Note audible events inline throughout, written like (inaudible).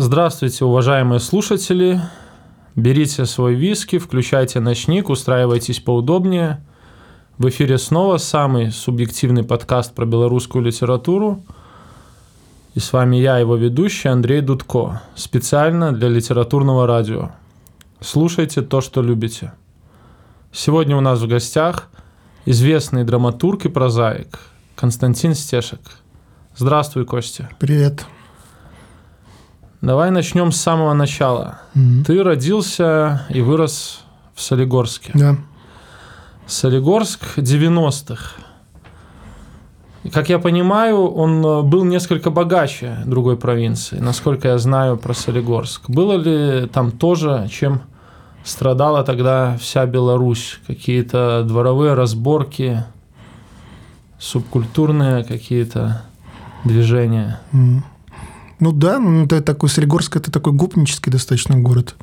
Здравствуйте, уважаемые слушатели. Берите свой виски, включайте ночник, устраивайтесь поудобнее. В эфире снова самый субъективный подкаст про белорусскую литературу. И с вами я, его ведущий Андрей Дудко, специально для литературного радио. Слушайте то, что любите. Сегодня у нас в гостях известный драматург и прозаик Константин Стешек. Здравствуй, Костя. Привет. Давай начнем с самого начала. Мгм. Ты родился и вырос в Солигорске. Да. Солигорск 90-х. И, Как я понимаю, он э, был несколько богаче другой провинции, насколько я знаю про Солигорск. Было ли там тоже, чем страдала тогда вся Беларусь? Какие-то дворовые разборки, субкультурные какие-то движения? М. Ну да, ну, это такой Солигорск, это такой гопнический достаточно город.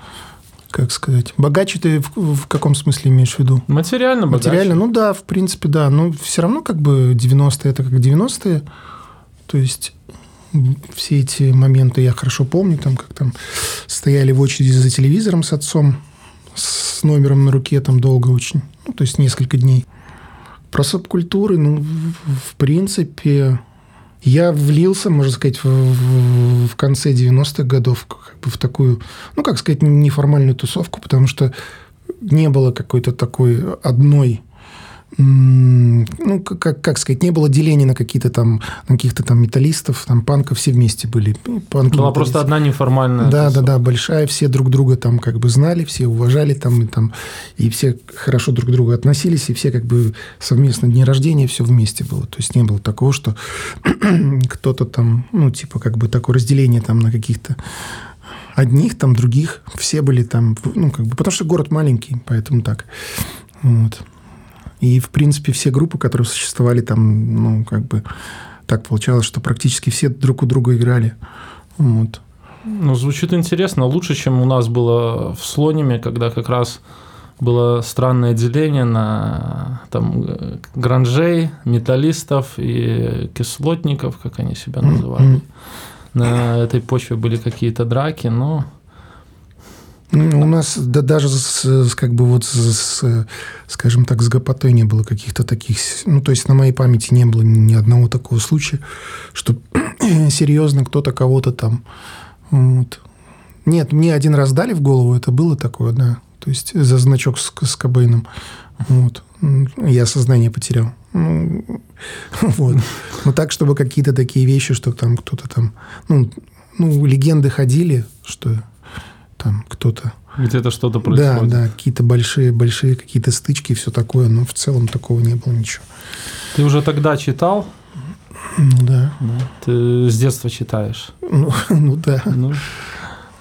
Как сказать. Богаче ты в, в каком смысле имеешь в виду? Материально богаче? Материально, ну да, в принципе, да. Но все равно как бы 90-е это как 90-е. То есть все эти моменты я хорошо помню, там как там стояли в очереди за телевизором с отцом, с номером на руке там долго очень, ну, то есть несколько дней. Про субкультуры, ну, в принципе, я влился, можно сказать, в, в- в конце 90-х годов как бы в такую, ну, как сказать, неформальную тусовку, потому что не было какой-то такой одной ну, как, как- сказать, не было деления на какие-то там, на каких-то там металлистов, там панков, все вместе были. Ну, Панки, Была просто одна неформальная. Да, да, да, большая, все друг друга там как бы знали, все уважали там и там, и все хорошо друг к другу относились, и все как бы совместно дни рождения, все вместе было. То есть не было такого, что (clears throat) кто-то там, ну, типа как бы такое разделение там на каких-то одних, там других, все были там, ну, как бы, потому что город маленький, поэтому так. Вот. И, в принципе, все группы, которые существовали там, ну, как бы так получалось, что практически все друг у друга играли. Вот. Ну, звучит интересно. Лучше, чем у нас было в Слониме, когда как раз было странное деление на там гранжей, металлистов и кислотников, как они себя называли. Мгм. На этой почве были какие-то драки, но у нас да, даже с, как бы вот с, скажем так, с гопотой не было каких-то таких... Ну, то есть на моей памяти не было ни одного такого случая, что (clears throat) серьезно кто-то кого-то там... Вот. Нет, мне один раз дали в голову, это было такое, да. То есть за значок с, с Кобейном. Вот. Я сознание потерял. Ну, (laughs) вот. Но так, чтобы какие-то такие вещи, что там кто-то там... Ну, ну, легенды ходили, что там кто-то... где-то что-то Да, происходит. да, какие-то большие, большие какие-то стычки и все такое, но в целом такого не было ничего. Ты уже тогда читал? Ну да, Да. Ты с детства читаешь. ну, (laughs) ну да. Ну,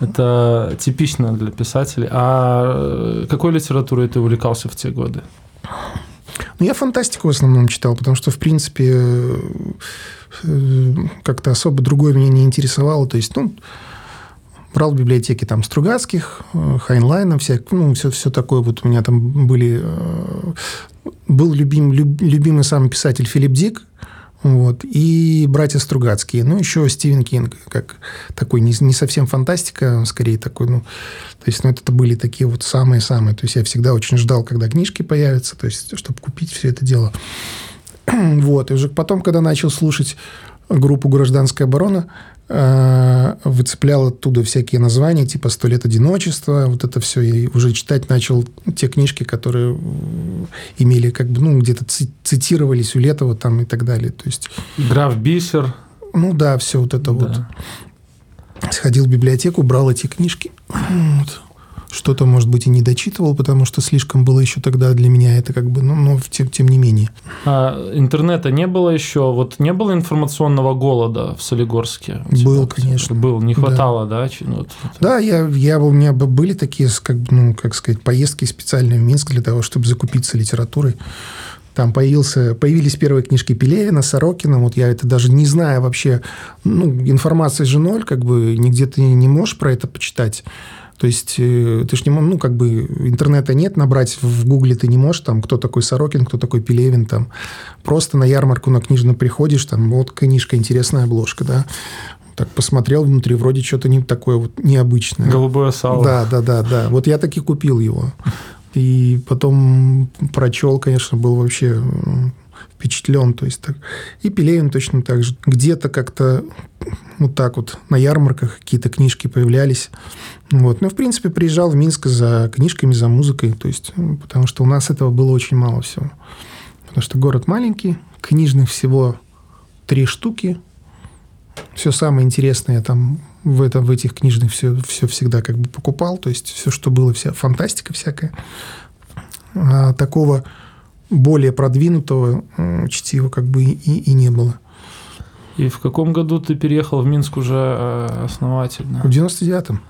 это типично для писателей. А э, какой литературой ты увлекался в те годы? Ну, я фантастику в основном читал, потому что, в принципе, э, э, как-то особо другое меня не интересовало. То есть, ну, брал в библиотеке там Стругацких, э, Хайнлайна, вся, ну, все, все такое. Вот у меня там были... э, Был любим, люб- любимый сам писатель Филипп Дик, вот, и братья Стругацкие. Ну, еще Стивен Кинг, как такой не, не совсем фантастика, а скорее такой, ну, то есть, ну, это были такие вот самые-самые. То есть, я всегда очень ждал, когда книжки появятся, то есть, чтобы купить все это дело. (clears throat) Вот. И уже потом, когда начал слушать группу «Гражданская оборона», э, выцеплял оттуда всякие названия, типа «Сто лет одиночества», вот это все. И уже читать начал те книжки, которые э, имели как бы, ну, где-то ци- цитировались у Летова там и так далее. То есть, Игра в бисер. ну да, все вот это вот. Да. Сходил в библиотеку, брал эти книжки. Вот. Что-то, может быть, и не дочитывал, потому что слишком было еще тогда для меня это как бы, ну, но тем, тем не менее. А интернета не было еще, вот не было информационного голода в Солигорске? Был, конечно. Был, не Да. хватало, да? чи- ну, вот Да, я, я, у меня были такие, как, ну, как сказать, поездки специальные в Минск для того, чтобы закупиться литературой. Там появился, появились первые книжки Пелевина, Сорокина. Вот я это даже не знаю вообще. Ну, информации же ноль, как бы нигде ты не можешь про это почитать. То есть э, ты ж не можешь, ну, как бы интернета нет, набрать в гугле ты не можешь, там, кто такой Сорокин, кто такой Пелевин, там. Просто на ярмарку на книжную приходишь, там, вот книжка, интересная обложка, да. так посмотрел внутри, вроде что-то не такое вот необычное. Голубое сало. Да, да, да, да. Вот я таки купил его. И потом прочел, конечно, был вообще впечатлен. То есть так. И Пелевин точно так же. Где-то как-то вот так вот на ярмарках какие-то книжки появлялись. Вот. Ну, в принципе, приезжал в Минск за книжками, за музыкой. То есть, потому что у нас этого было очень мало всего. Потому что город маленький, книжных всего три штуки. Все самое интересное там в, это, в этих книжных все, все всегда как бы покупал. То есть, все, что было, вся фантастика всякая. А такого более продвинутого чтива как бы и, и не было. И в каком году ты переехал в Минск уже э, основательно? В 99-м.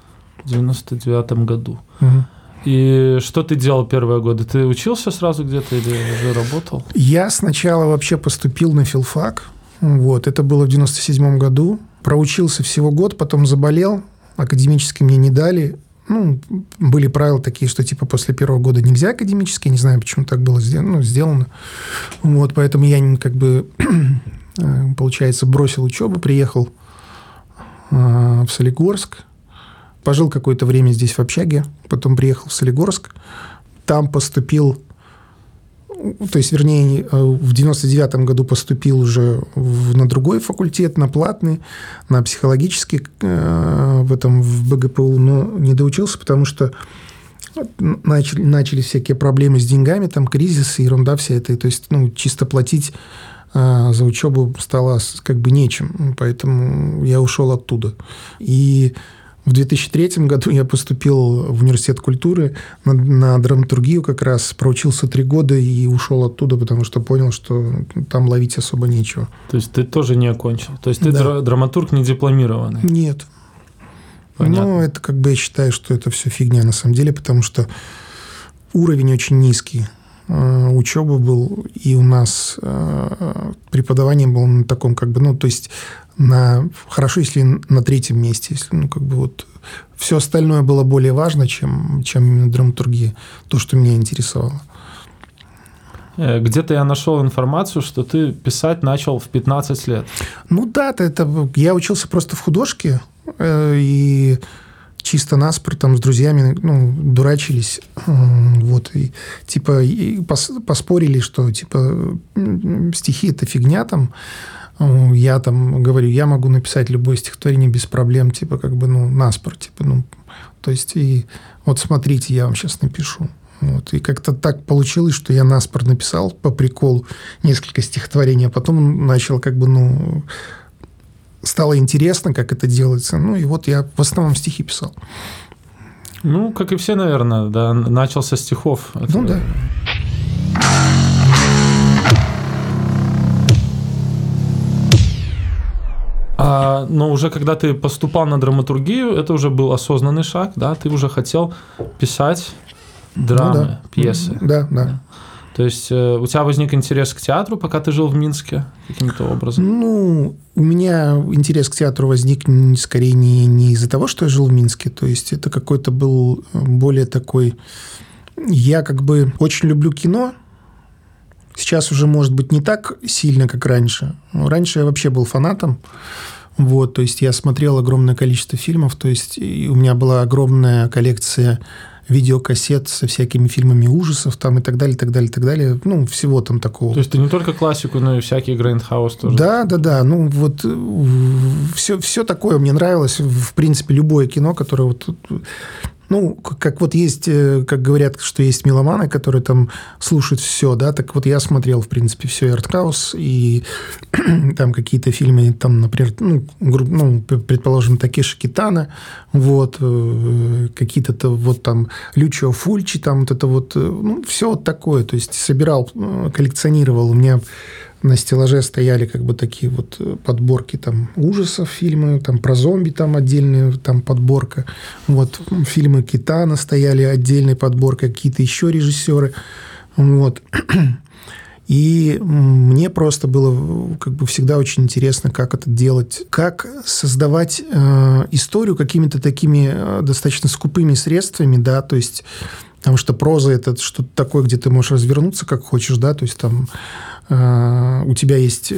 В 99-м году. Угу. И что ты делал первые годы? Ты учился сразу где-то или уже работал? Я сначала вообще поступил на филфак. Вот, это было в 97 году. Проучился всего год, потом заболел. Академически мне не дали ну, были правила такие, что типа после первого года нельзя академически, не знаю, почему так было сделано, ну, сделано. Вот, поэтому я как бы, (clears throat) э, получается, бросил учебу, приехал э, в Солигорск, пожил какое-то время здесь в общаге, потом приехал в Солигорск, там поступил то есть, вернее, э, в 99 году поступил уже в, на другой факультет, на платный, на психологический э, в этом в БГПУ, но не доучился, потому что начали, начали всякие проблемы с деньгами, там кризис, ерунда вся эта, то есть, ну, чисто платить э, за учебу стало как бы нечем, поэтому я ушел оттуда. И в 2003 году я поступил в университет культуры на, на драматургию как раз, проучился три года и ушел оттуда, потому что понял, что там ловить особо нечего. То есть ты тоже не окончил? То есть ты да. драматург не дипломированный? Нет. Понятно. Ну, это как бы я считаю, что это все фигня на самом деле, потому что уровень очень низкий. Э, учеба был, и у нас э, преподавание было на таком как бы, ну, то есть на, хорошо, если на третьем месте, если, ну, как бы вот все остальное было более важно, чем, чем именно драматургия, то, что меня интересовало. Э, где-то я нашел информацию, что ты писать начал в 15 лет. Ну да, это, это я учился просто в художке, и чисто наспор там с друзьями ну, дурачились. Вот, и типа и пос, поспорили, что типа стихи это фигня там. Я там говорю, я могу написать любое стихотворение без проблем, типа как бы, ну, наспор, типа, ну, то есть, и вот смотрите, я вам сейчас напишу. Вот. И как-то так получилось, что я наспор написал по приколу несколько стихотворений, а потом начал как бы, ну, стало интересно, как это делается. Ну, и вот я в основном стихи писал. Ну, как и все, наверное, да, начал со стихов. Ну, да. Но уже когда ты поступал на драматургию, это уже был осознанный шаг, да? Ты уже хотел писать драмы, ну, да. пьесы. Да, да. да. То есть э, у тебя возник интерес к театру, пока ты жил в Минске каким-то образом? Ну, у меня интерес к театру возник скорее не, не из-за того, что я жил в Минске. То есть это какой-то был более такой... Я как бы очень люблю кино, Сейчас уже, может быть, не так сильно, как раньше. Раньше я вообще был фанатом. Вот, то есть я смотрел огромное количество фильмов, то есть у меня была огромная коллекция видеокассет со всякими фильмами ужасов там и так далее, так далее, так далее. Ну, всего там такого. То есть ты не только классику, но и всякие грайндхаус тоже? Да, да, да. Ну, вот все, все такое мне нравилось. В принципе, любое кино, которое вот ну, как вот есть, э, как говорят, что есть меломаны, которые там слушают все, да, так вот я смотрел, в принципе, все артхаус, и (clears throat) там какие-то фильмы, там, например, ну, ну предположим, Такеши Китана, вот, э, какие-то вот там Лючо Фульчи, там вот это вот, э, ну, все вот такое, то есть собирал, коллекционировал, у меня на стеллаже стояли как бы такие вот э, подборки там ужасов фильмы, там про зомби там отдельная там подборка. Вот фильмы Китана стояли отдельной подборкой, какие-то еще режиссеры. Вот. (clears throat) И мне просто было как бы всегда очень интересно, как это делать, как создавать э, историю какими-то такими э, достаточно скупыми средствами, да, то есть Потому что проза – это что-то такое, где ты можешь развернуться как хочешь, да, то есть там у тебя есть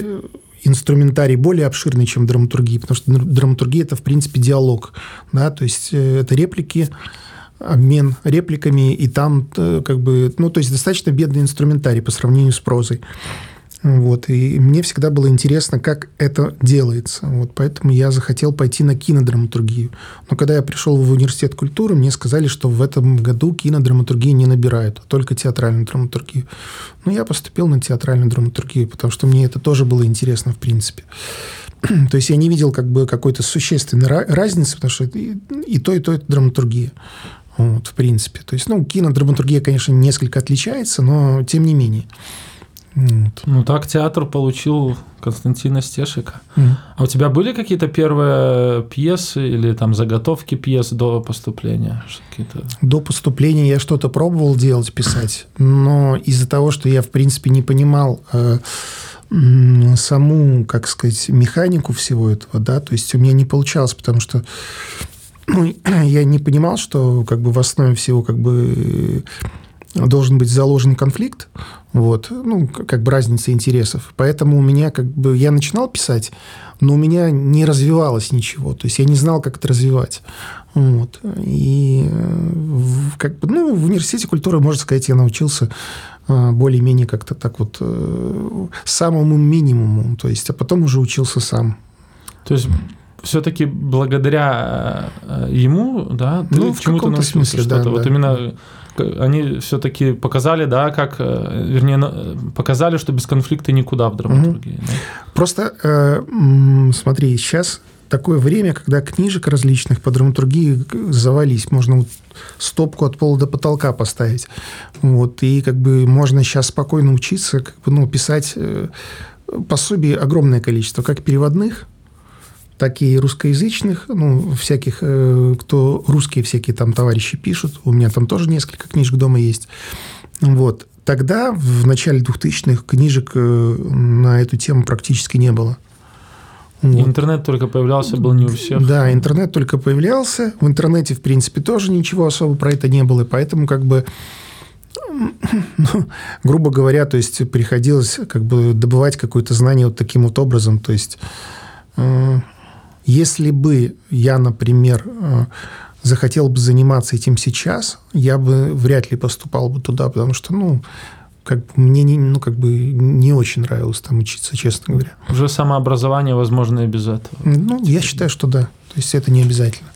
инструментарий более обширный, чем драматургия, потому что драматургия – это, в принципе, диалог, да, то есть э, это реплики, обмен репликами, и там э, как бы, ну, то есть достаточно бедный инструментарий по сравнению с прозой. Вот, и мне всегда было интересно, как это делается. Вот, поэтому я захотел пойти на кинодраматургию. Но когда я пришел в университет культуры, мне сказали, что в этом году кинодраматургии не набирают, а только театральную драматургию. Ну, я поступил на театральную драматургию, потому что мне это тоже было интересно, в принципе. (clears throat) То есть я не видел как бы какой-то существенной разницы, потому что и, и то, и то это драматургия. Вот, в принципе. То есть, ну, кинодраматургия, конечно, несколько отличается, но тем не менее. Вот. Ну, так театр получил Константина Стешика. Mm. А у тебя были какие-то первые пьесы или там заготовки пьес до поступления? До поступления я что-то пробовал делать, писать, но из-за того, что я, в принципе, не понимал э, саму, как сказать, механику всего этого, да, то есть у меня не получалось, потому что ну, (clears throat) я не понимал, что как бы в основе всего как бы должен быть заложен конфликт, вот, ну, как бы разница интересов. Поэтому у меня как бы, я начинал писать, но у меня не развивалось ничего, то есть я не знал, как это развивать. Вот. И как бы, ну, в университете культуры, можно сказать, я научился э, более-менее как-то так вот э, самому минимуму, то есть, а потом уже учился сам. То есть все-таки благодаря э, ему, да, ты ну, в чему-то научился смысле, что-то. Да, вот да. именно они все-таки показали, да, как, э, вернее, показали, что без конфликта никуда в драматургии. Угу. Да? Просто э, смотри, сейчас такое время, когда книжек различных по драматургии завались, можно вот стопку от пола до потолка поставить, вот и как бы можно сейчас спокойно учиться, как бы, ну, писать э, пособий огромное количество, как переводных, так и русскоязычных, ну, всяких, э, кто русские всякие там товарищи пишут. У меня там тоже несколько книжек дома есть. Вот. Тогда, в начале 2000-х, книжек э, на эту тему практически не было. Вот. Интернет только появлялся, был не у всех. Да, интернет только появлялся. В интернете, в принципе, тоже ничего особо про это не было. И поэтому, как бы, ну, грубо говоря, то есть приходилось как бы добывать какое-то знание вот таким вот образом. То есть э, если бы я, например, э, захотел бы заниматься этим сейчас, я бы вряд ли поступал бы туда, потому что, ну, как бы мне не, ну, как бы не очень нравилось там учиться, честно говоря. Уже самообразование возможно и без этого. Ну, я считаю, что да. То есть это не обязательно.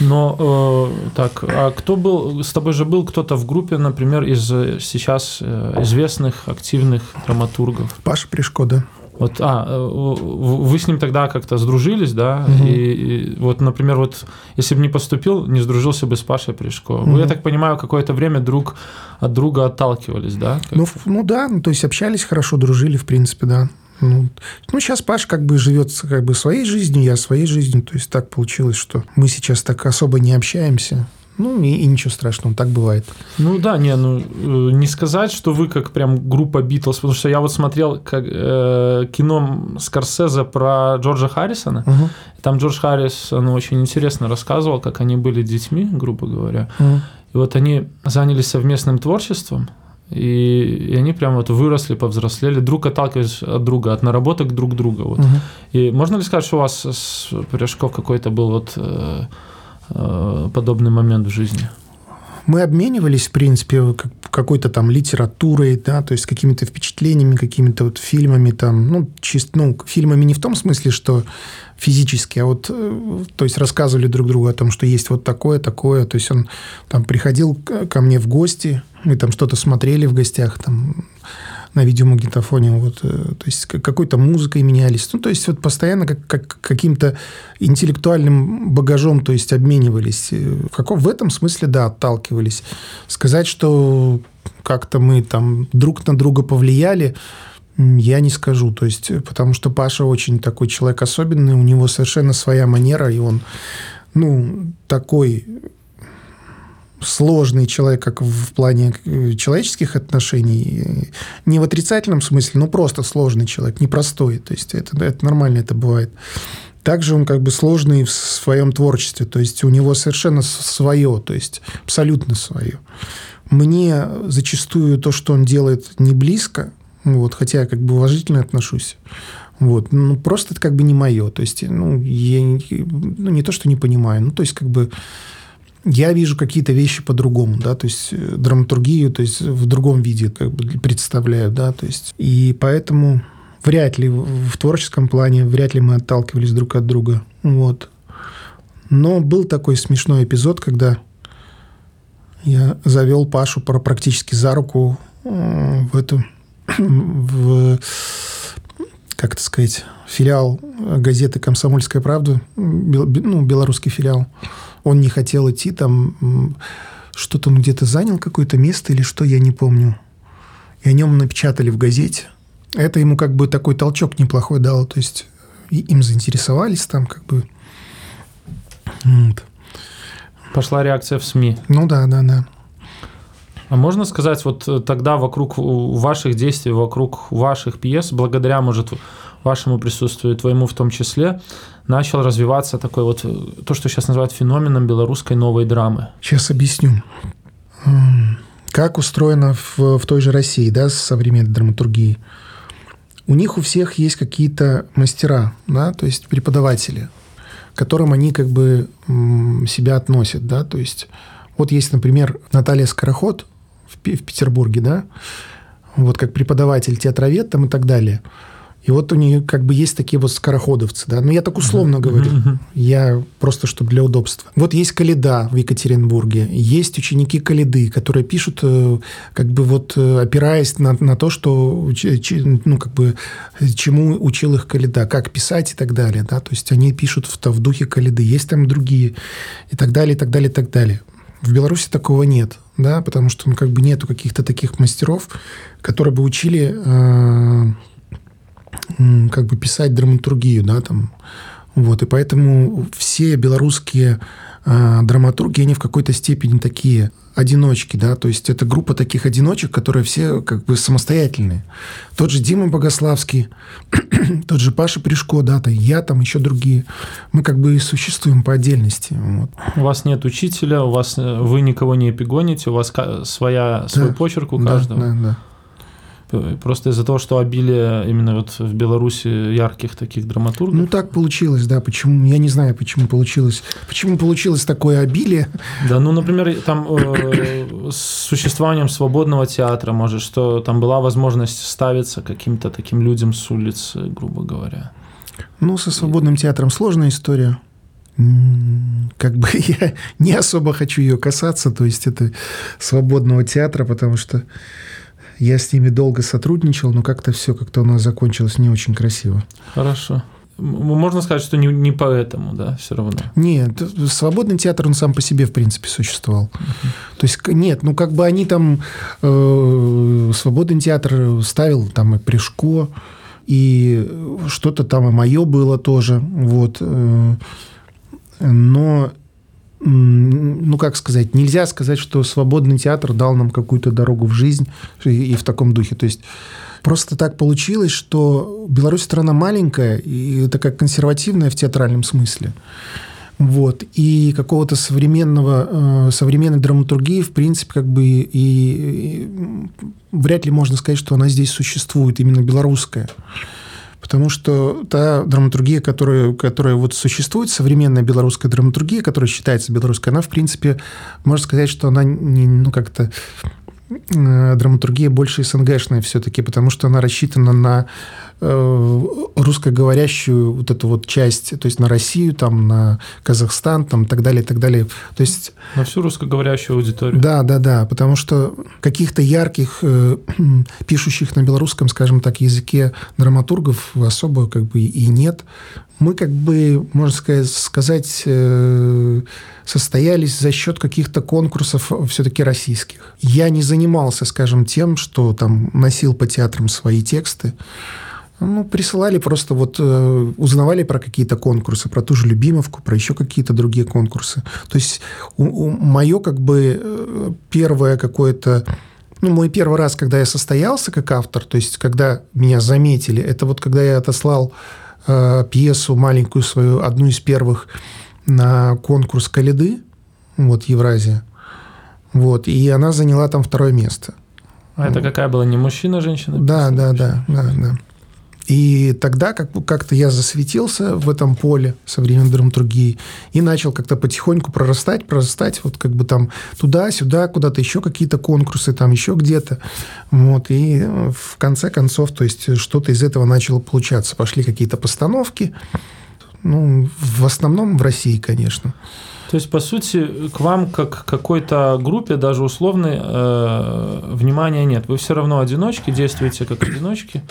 Но э, так, а кто был, с тобой же был кто-то в группе, например, из э, сейчас э, известных активных драматургов? Паша Пришко, да. Вот, а, э, вы с ним тогда как-то сдружились, да? Угу. И, и вот, например, вот если бы не поступил, не сдружился бы с Пашей Пришко. Угу. Вы, я так понимаю, какое-то время друг от друга отталкивались, да? Ну, ну да, ну, то есть общались хорошо, дружили, в принципе, да. Ну, ну, сейчас Паш как бы живет как бы своей жизнью, я своей жизнью. То есть так получилось, что мы сейчас так особо не общаемся. Ну, и, и ничего страшного, так бывает. Ну да, не, ну э, не сказать, что вы как прям группа Битлз, потому что я вот смотрел как, э, кино Скорсезе про Джорджа Харрисона. Угу. Там Джордж Харрисон очень интересно рассказывал, как они были детьми, грубо говоря. Угу. И вот они занялись совместным творчеством, и, и они прям вот выросли, повзрослели, друг отталкиваясь от друга, от наработок друг друга. Вот. Угу. И можно ли сказать, что у вас с Пирожков какой-то был вот э, Э, подобный момент в жизни? Мы обменивались, в принципе, какой-то там литературой, да, то есть какими-то впечатлениями, какими-то вот фильмами там, ну, чисто, ну, фильмами не в том смысле, что физически, а вот, э, то есть рассказывали друг другу о том, что есть вот такое, такое, то есть он там приходил ко мне в гости, мы там что-то смотрели в гостях, там, на видеомагнитофоне, вот, э, то есть какой-то музыкой менялись. Ну, то есть вот постоянно как, как каким-то интеллектуальным багажом, то есть обменивались. Э, в, каком, в этом смысле, да, отталкивались. Сказать, что как-то мы там друг на друга повлияли, я не скажу, то есть, потому что Паша очень такой человек особенный, у него совершенно своя манера, и он, ну, такой сложный человек как в плане э, человеческих отношений, не в отрицательном смысле, но просто сложный человек, непростой. То есть это, это нормально, это бывает. Также он как бы сложный в своем творчестве, то есть у него совершенно свое, то есть абсолютно свое. Мне зачастую то, что он делает, не близко, вот, хотя я как бы уважительно отношусь. Вот. Ну, просто это как бы не мое. То есть, ну, я ну, не то, что не понимаю, ну, то есть, как бы я вижу какие-то вещи по-другому, да, то есть э, драматургию, то есть в другом виде как бы представляю, да, то есть и поэтому вряд ли в творческом плане вряд ли мы отталкивались друг от друга, вот. Но был такой смешной эпизод, когда я завел Пашу практически за руку э, в эту (clears throat) в как это сказать филиал газеты «Комсомольская правда», ну, белорусский филиал он не хотел идти, там что-то он где-то занял какое-то место или что, я не помню. И о нем напечатали в газете. Это ему как бы такой толчок неплохой дало, то есть им заинтересовались там как бы. Вот. Пошла реакция в СМИ. Ну да, да, да. А можно сказать, вот тогда вокруг ваших действий, вокруг ваших пьес, благодаря, может, вашему присутствию, твоему в том числе, начал развиваться такой вот, то, что сейчас называют феноменом белорусской новой драмы. Сейчас объясню. Как устроено в, в той же России, да, с современной драматургией? У них у всех есть какие-то мастера, да, то есть преподаватели, к которым они как бы себя относят, да, то есть вот есть, например, Наталья Скороход в, в Петербурге, да, вот как преподаватель театровед там и так далее – и вот у нее как бы есть такие вот скороходовцы, да. Но ну, я так условно uh-huh. говорю. Uh-huh. Я просто, чтобы для удобства. Вот есть Каледа в Екатеринбурге. Есть ученики Каледы, которые пишут, э, как бы вот э, опираясь на, на то, что, ну, как бы, чему учил их Каледа, как писать и так далее, да. То есть они пишут в, в духе Каледы. Есть там другие и так далее, и так далее, и так далее. В Беларуси такого нет, да, потому что ну, как бы нету каких-то таких мастеров, которые бы учили э, как бы писать драматургию, да, там. Вот, и поэтому все белорусские э, драматурги, они в какой-то степени такие одиночки, да, то есть это группа таких одиночек, которые все как бы самостоятельные. Тот же Дима Богославский, (clears throat) тот же Паша Пришко, да, то я там, еще другие. Мы как бы существуем по отдельности. Вот. У вас нет учителя, у вас э, вы никого не эпигоните, у вас своя, свой да, почерк у каждого. Да, да, да. Просто из-за того, что обилие именно вот в Беларуси ярких таких драматургов. Ну так получилось, да. Почему? Я не знаю, почему получилось. Почему получилось такое обилие? Да, ну, например, там э, с существованием свободного театра, может, что там была возможность ставиться каким-то таким людям с улицы, грубо говоря. Ну, со свободным театром сложная история как бы (laughs) я не особо хочу ее касаться, то есть это свободного театра, потому что я с ними долго сотрудничал, но как-то все как-то у нас закончилось не очень красиво. Хорошо. Можно сказать, что не, не поэтому, да, все равно. Нет, свободный театр, он сам по себе, в принципе, существовал. Uh-huh. То есть, нет, ну, как бы они там... Э, свободный театр ставил там и Пришко, и что-то там и мое было тоже, вот. Э, но ну, как сказать, нельзя сказать, что свободный театр дал нам какую-то дорогу в жизнь и, в таком духе. То есть просто так получилось, что Беларусь страна маленькая и такая консервативная в театральном смысле. Вот. И какого-то современного, э, современной драматургии, в принципе, как бы и, и вряд ли можно сказать, что она здесь существует, именно белорусская. Потому что та драматургия, которая, которая вот существует, современная белорусская драматургия, которая считается белорусской, она, в принципе, можно сказать, что она не, ну, как-то э, драматургия больше СНГшная все-таки, потому что она рассчитана на русскоговорящую вот эту вот часть, то есть на Россию, там, на Казахстан, там, так далее, так далее. То есть... На всю русскоговорящую аудиторию. Да, да, да, потому что каких-то ярких, э, (clears throat) пишущих на белорусском, скажем так, языке драматургов особо как бы и нет. Мы как бы, можно сказать, сказать э, состоялись за счет каких-то конкурсов все-таки российских. Я не занимался, скажем, тем, что там носил по театрам свои тексты. Ну, присылали просто вот, э, узнавали про какие-то конкурсы, про ту же Любимовку, про еще какие-то другие конкурсы. То есть у, у, мое как бы э, первое какое-то ну, мой первый раз, когда я состоялся как автор, то есть когда меня заметили, это вот когда я отослал э, пьесу маленькую свою, одну из первых, на конкурс Каледы, вот, Евразия. Вот, и она заняла там второе место. А это какая была, не мужчина, а женщина? Да, да, да, да, да. И тогда как, как-то я засветился в этом поле современной драматургии и начал как-то потихоньку прорастать, прорастать, вот как бы там туда-сюда, куда-то еще какие-то конкурсы, там еще где-то. Вот, и в конце концов, то есть что-то из этого начало получаться. Пошли какие-то постановки, ну, в основном в России, конечно. То есть, по сути, к вам, как к какой-то группе, даже условной, э, внимания нет. Вы все равно одиночки, действуете как одиночки.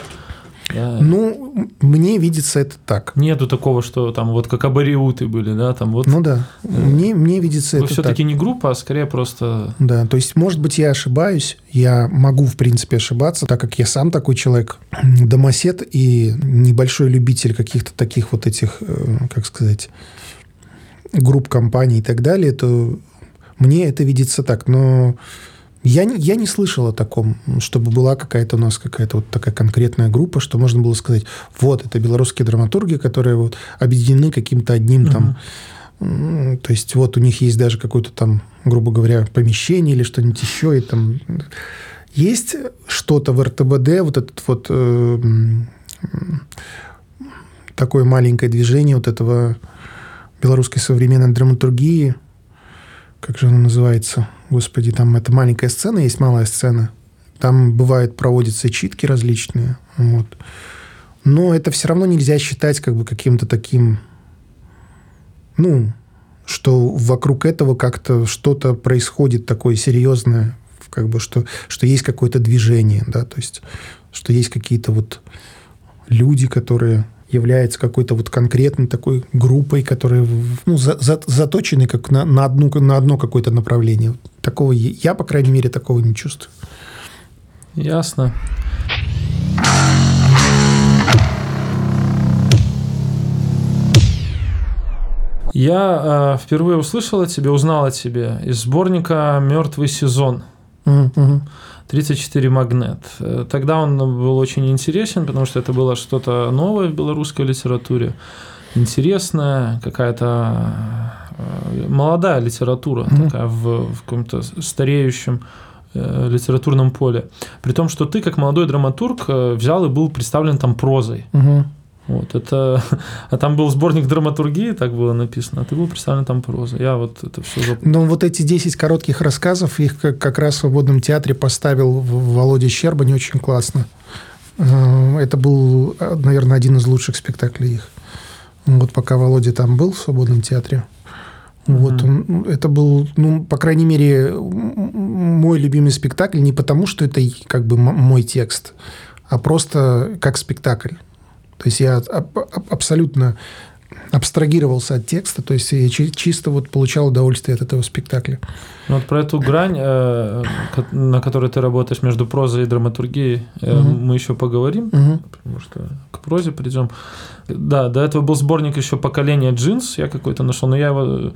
Да. Ну, мне видится это так. Нету такого, что там вот как абориуты были, да, там вот. Ну да, мне, мне видится Вы это все-таки не группа, а скорее просто... Да, то есть, может быть, я ошибаюсь, я могу, в принципе, ошибаться, так как я сам такой человек, домосед и небольшой любитель каких-то таких вот этих, э, как сказать, групп, компаний и так далее, то мне это видится так, но я, не я не слышал о таком, чтобы была какая-то у нас какая-то вот такая конкретная группа, что можно было сказать, вот, это белорусские драматурги, которые вот объединены каким-то одним uh-huh. там... То есть вот у них есть даже какое-то там, грубо говоря, помещение или что-нибудь еще, и там есть что-то в РТБД, вот этот вот э, такое маленькое движение вот этого белорусской современной драматургии, как же оно называется? Господи, там это маленькая сцена, есть малая сцена. Там бывает проводятся читки различные. Вот. Но это все равно нельзя считать как бы каким-то таким, ну, что вокруг этого как-то что-то происходит такое серьезное, как бы что, что есть какое-то движение, да, то есть что есть какие-то вот люди, которые является какой-то вот конкретной такой группой, которая ну, за, за, заточены как на, на, одну, на одно какое-то направление. Такого я, по крайней мере, такого не чувствую. Ясно. Я э, впервые услышал о тебе, узнал о тебе из сборника «Мертвый сезон». Mm-hmm. 34 магнет. Э, тогда он был очень интересен, потому что это было что-то новое в белорусской литературе, интересная, какая-то э, молодая литература, mm-hmm. такая в, в каком-то стареющем э, литературном поле. При том, что ты, как молодой драматург, взял и был представлен там прозой. Угу. Вот, это... (laughs) А там был сборник драматургии, так было написано, а ты был представлен там проза. Я вот это все запомнил. Ну, вот эти 10 коротких рассказов, их как, как раз в свободном театре поставил Володя Щербань очень классно. Э, это был, наверное, один из лучших спектаклей их. Вот пока Володя там был в свободном театре. Вот он, это был, ну, по крайней мере, мой любимый спектакль не потому, что это как бы мой текст, а просто как спектакль. То есть я абсолютно абстрагировался от текста, то есть я чисто вот получал удовольствие от этого спектакля. Ну, вот про эту грань, э, на которой ты работаешь между прозой и драматургией, угу. мы еще поговорим, угу. потому что к прозе придем. Да, до этого был сборник еще «Поколение джинс», я какой-то нашел, но я его э,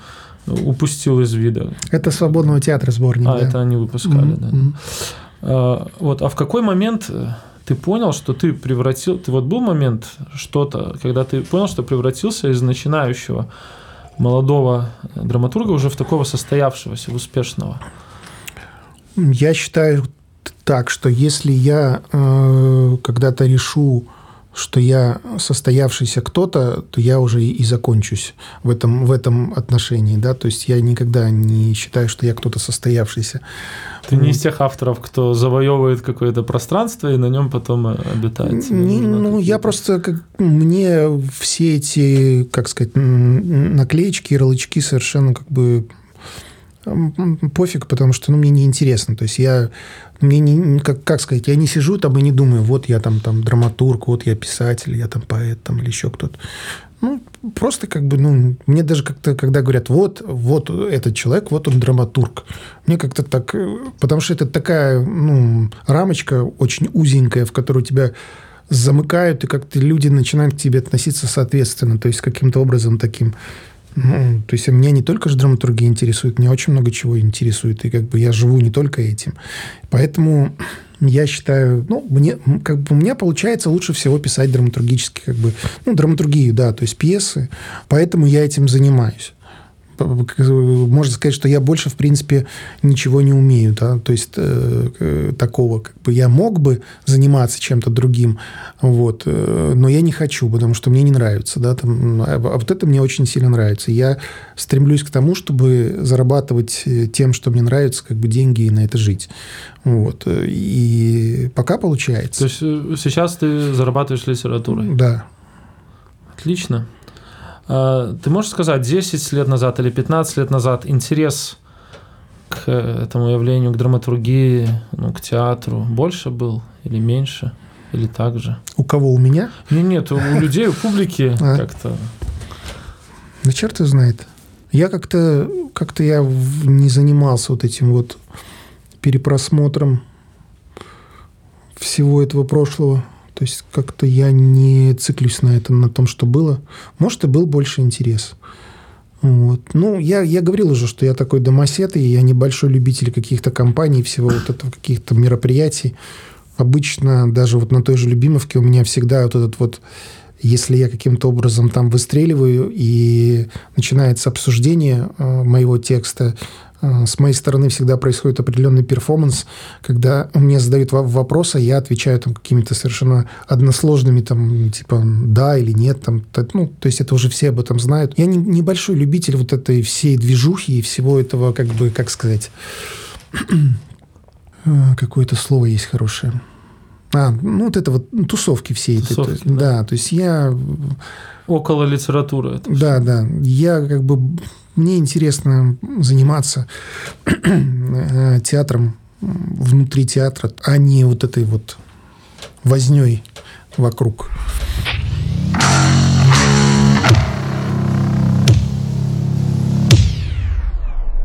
упустил из вида. Это «Свободного театра» сборник, А, да. это они выпускали, угу. да. Угу. Вот, а в какой момент ты понял, что ты превратил... Ты вот был момент что-то, когда ты понял, что превратился из начинающего молодого драматурга уже в такого состоявшегося, успешного? Я считаю так, что если я э, когда-то решу что я состоявшийся кто-то, то я уже и закончусь в этом, в этом отношении. Да? То есть я никогда не считаю, что я кто-то состоявшийся. Ты не из тех авторов, кто завоевывает какое-то пространство и на нем потом обитает. Не, ну, я просто, как, мне все эти, как сказать, наклеечки, ярлычки совершенно как бы пофиг, потому что ну, мне неинтересно. То есть я мне не, как, как сказать, я не сижу там и не думаю, вот я там, там драматург, вот я писатель, я там поэт там, или еще кто-то. Ну, просто как бы, ну, мне даже как-то, когда говорят, вот, вот этот человек, вот он драматург, мне как-то так, потому что это такая, ну, рамочка очень узенькая, в которую тебя замыкают, и как-то люди начинают к тебе относиться соответственно, то есть каким-то образом таким ну, то есть меня не только же драматургия интересует, меня очень много чего интересует, и как бы я живу не только этим. Поэтому я считаю, ну, мне, как бы у меня получается лучше всего писать драматургически, как бы, ну, драматургию, да, то есть пьесы, поэтому я этим занимаюсь. Можно сказать, что я больше, в принципе, ничего не умею, да, то есть э, такого, как бы я мог бы заниматься чем-то другим, вот, э, но я не хочу, потому что мне не нравится, да, там, а, а вот это мне очень сильно нравится. Я стремлюсь к тому, чтобы зарабатывать э, тем, что мне нравится, как бы деньги и на это жить, вот, и пока получается. То есть э, сейчас ты зарабатываешь литературой? Да. Отлично. А, ты можешь сказать, 10 лет назад или 15 лет назад интерес к этому явлению, к драматургии, ну, к театру больше был или меньше? Или так же? У кого? У меня? Нет, нет, у людей, у публики (laughs) а. как-то. Да черт его знает. Я как-то как я не занимался вот этим вот перепросмотром всего этого прошлого. То есть как-то я не циклюсь на этом, на том, что было. Может, и был больше интерес. Вот. Ну, я, я говорил уже, что я такой домосед, и я небольшой любитель каких-то компаний, всего вот этого, каких-то мероприятий. Обычно даже вот на той же Любимовке у меня всегда вот этот вот если я каким-то образом там выстреливаю и начинается обсуждение э, моего текста, с моей стороны всегда происходит определенный перформанс, когда мне задают вопросы, я отвечаю там какими-то совершенно односложными, там, типа, да или нет, там, ну, то есть это уже все об этом знают. Я не, небольшой любитель вот этой всей движухи и всего этого, как бы, как сказать, э, (clears throat) какое-то слово есть хорошее. А, ну, вот это вот ну, тусовки все тусовки, этой. Да. да, то есть я... Около литературы. Это да, все. да. Я как бы мне интересно заниматься э, театром внутри театра, а не вот этой вот возней вокруг.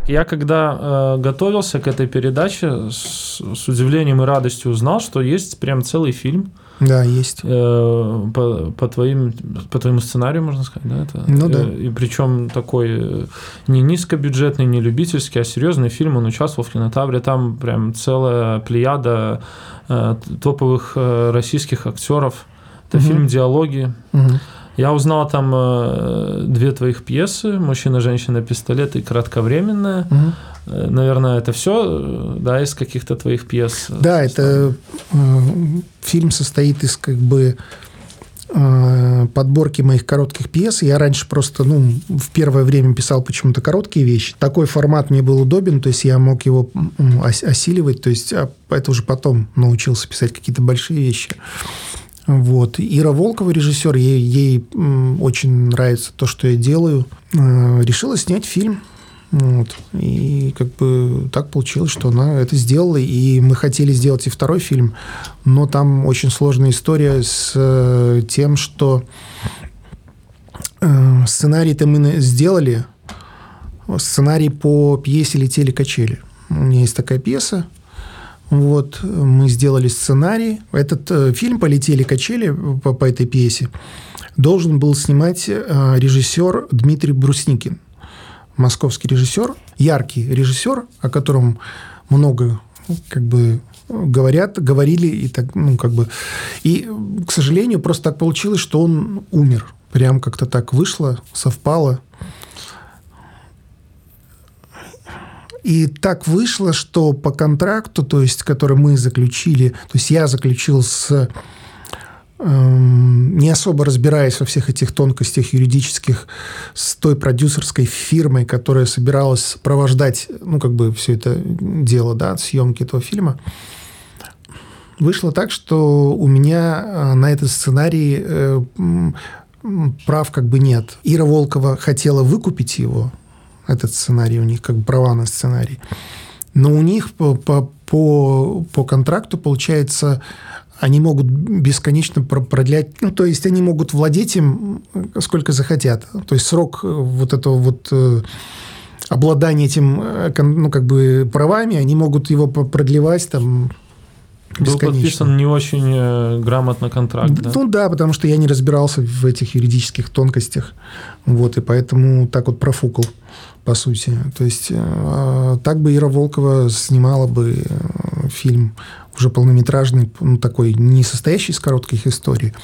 Я когда э, готовился к этой передаче, с, с удивлением и радостью узнал, что есть прям целый фильм да, есть. Э, по, по, твоим, по твоему сценарию, можно сказать, да? Это, ну да. Э, и причем такой э, не низкобюджетный, не любительский, а серьезный фильм. Он участвовал в кинотавре. Там прям целая плеяда топовых российских актеров. Это угу. фильм «Диалоги». Угу. Я узнал там э, две твоих пьесы «Мужчина, женщина, пистолет» и «Кратковременная». Угу. Наверное, это все, да, из каких-то твоих пьес? Да, это э, фильм состоит из как бы э, подборки моих коротких пьес. Я раньше просто, ну, в первое время писал почему-то короткие вещи. Такой формат мне был удобен, то есть я мог его осиливать, то есть а это уже потом научился писать какие-то большие вещи. Вот. Ира Волкова, режиссер, ей, ей очень нравится то, что я делаю. Э, решила снять фильм. Вот. И как бы так получилось, что она это сделала. И мы хотели сделать и второй фильм, но там очень сложная история с э, тем, что э, сценарий-то мы сделали. Сценарий по пьесе «Летели качели». У меня есть такая пьеса, вот, мы сделали сценарий. Этот э, фильм «Полетели качели» по, по этой пьесе должен был снимать э, режиссер Дмитрий Брусникин. Московский режиссер, яркий режиссер, о котором много как бы говорят, говорили и так, ну, как бы. И, к сожалению, просто так получилось, что он умер. Прям как-то так вышло, совпало. И так вышло, что по контракту, то есть, который мы заключили, то есть я заключил с не особо разбираясь во всех этих тонкостях юридических, с той продюсерской фирмой, которая собиралась сопровождать, ну, как бы все это дело, да, съемки этого фильма, вышло так, что у меня э, на этот сценарий э, прав как бы нет. Ира Волкова хотела выкупить его, этот сценарий, у них как бы права на сценарий. Но у них по, по, по контракту, получается, они могут бесконечно продлять, ну, то есть они могут владеть им сколько захотят. То есть срок э, вот этого вот э, обладания этим, э, ну, как бы правами, они могут его продлевать там был подписан не очень грамотно контракт, да? Ну да, потому что я не разбирался в этих юридических тонкостях, вот, и поэтому так вот профукал по сути. То есть э, так бы Ира Волкова снимала бы э, фильм уже полнометражный, ну, такой, не состоящий из коротких историй.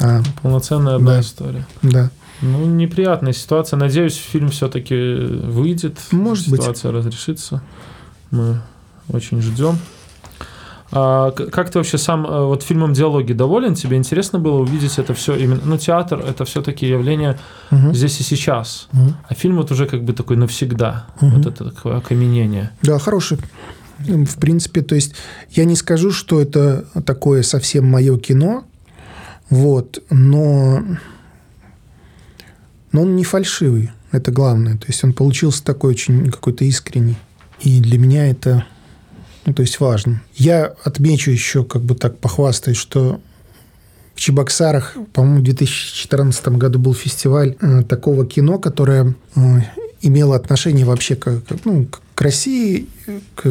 А, Полноценная одна да, история. Да. Ну, неприятная ситуация. Надеюсь, фильм все-таки выйдет. Может быть. Ситуация разрешится. Мы очень ждем. А как ты вообще сам э, вот фильмом «Диалоги» доволен? Тебе интересно было увидеть это все именно... Ну, театр — это все-таки явление Мгм. здесь и сейчас. Мгм. А фильм вот уже как бы такой навсегда. Мгм. Вот это такое окаменение. Да, хороший. М, В принципе, то есть я не скажу, что это такое совсем мое кино, вот, но, но он не фальшивый, это главное. То есть он получился такой очень какой-то искренний. И для меня это, ну, то есть важно. Я отмечу еще, как бы так похвастаюсь, что в Чебоксарах, по-моему, в 2014 году был фестиваль э, такого кино, которое э, имело отношение вообще к, ну, России, к,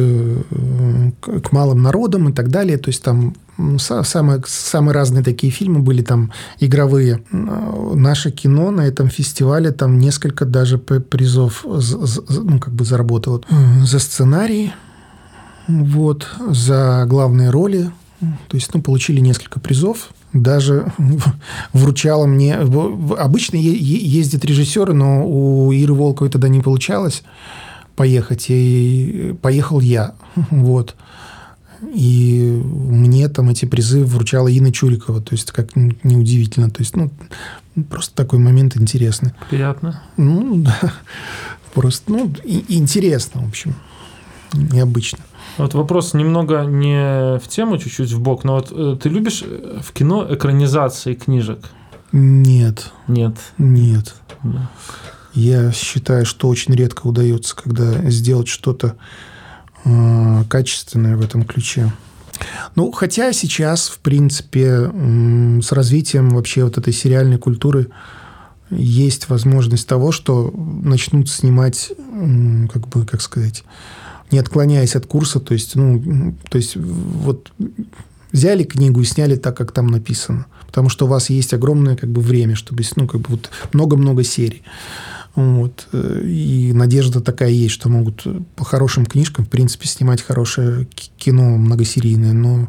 к- малым народам и так далее. То есть там самые, самые разные такие фильмы были там игровые. Наше кино на этом фестивале там несколько даже призов ну, как бы заработало. За сценарий, вот, за главные роли. То есть, ну, получили несколько призов. Даже вручала мне... Обычно ездят режиссеры, но у Иры Волковой тогда не получалось поехать. И поехал я. (laughs) Вот. И мне там эти призы вручала Инна Чурикова. То есть, как неудивительно. То есть, ну, просто такой момент интересный. Приятно. Ну, (laughs) да. Просто, ну, и- интересно, в общем. Необычно. Вот вопрос немного не в тему, чуть-чуть в бок, но вот э, ты любишь э, в кино экранизации книжек? Нет, Нет. нет. Да. Я считаю, что очень редко удается, когда сделать что-то э, качественное в этом ключе. Ну, хотя сейчас, в принципе, м, с развитием вообще вот этой сериальной культуры есть возможность того, что начнут снимать, м, как бы, как сказать, не отклоняясь от курса, то есть, ну, то есть вот взяли книгу и сняли так, как там написано, потому что у вас есть огромное как бы время, чтобы, ну, как бы вот много-много серий. Вот. И надежда такая есть, что могут по хорошим книжкам, в принципе, снимать хорошее кино многосерийное, но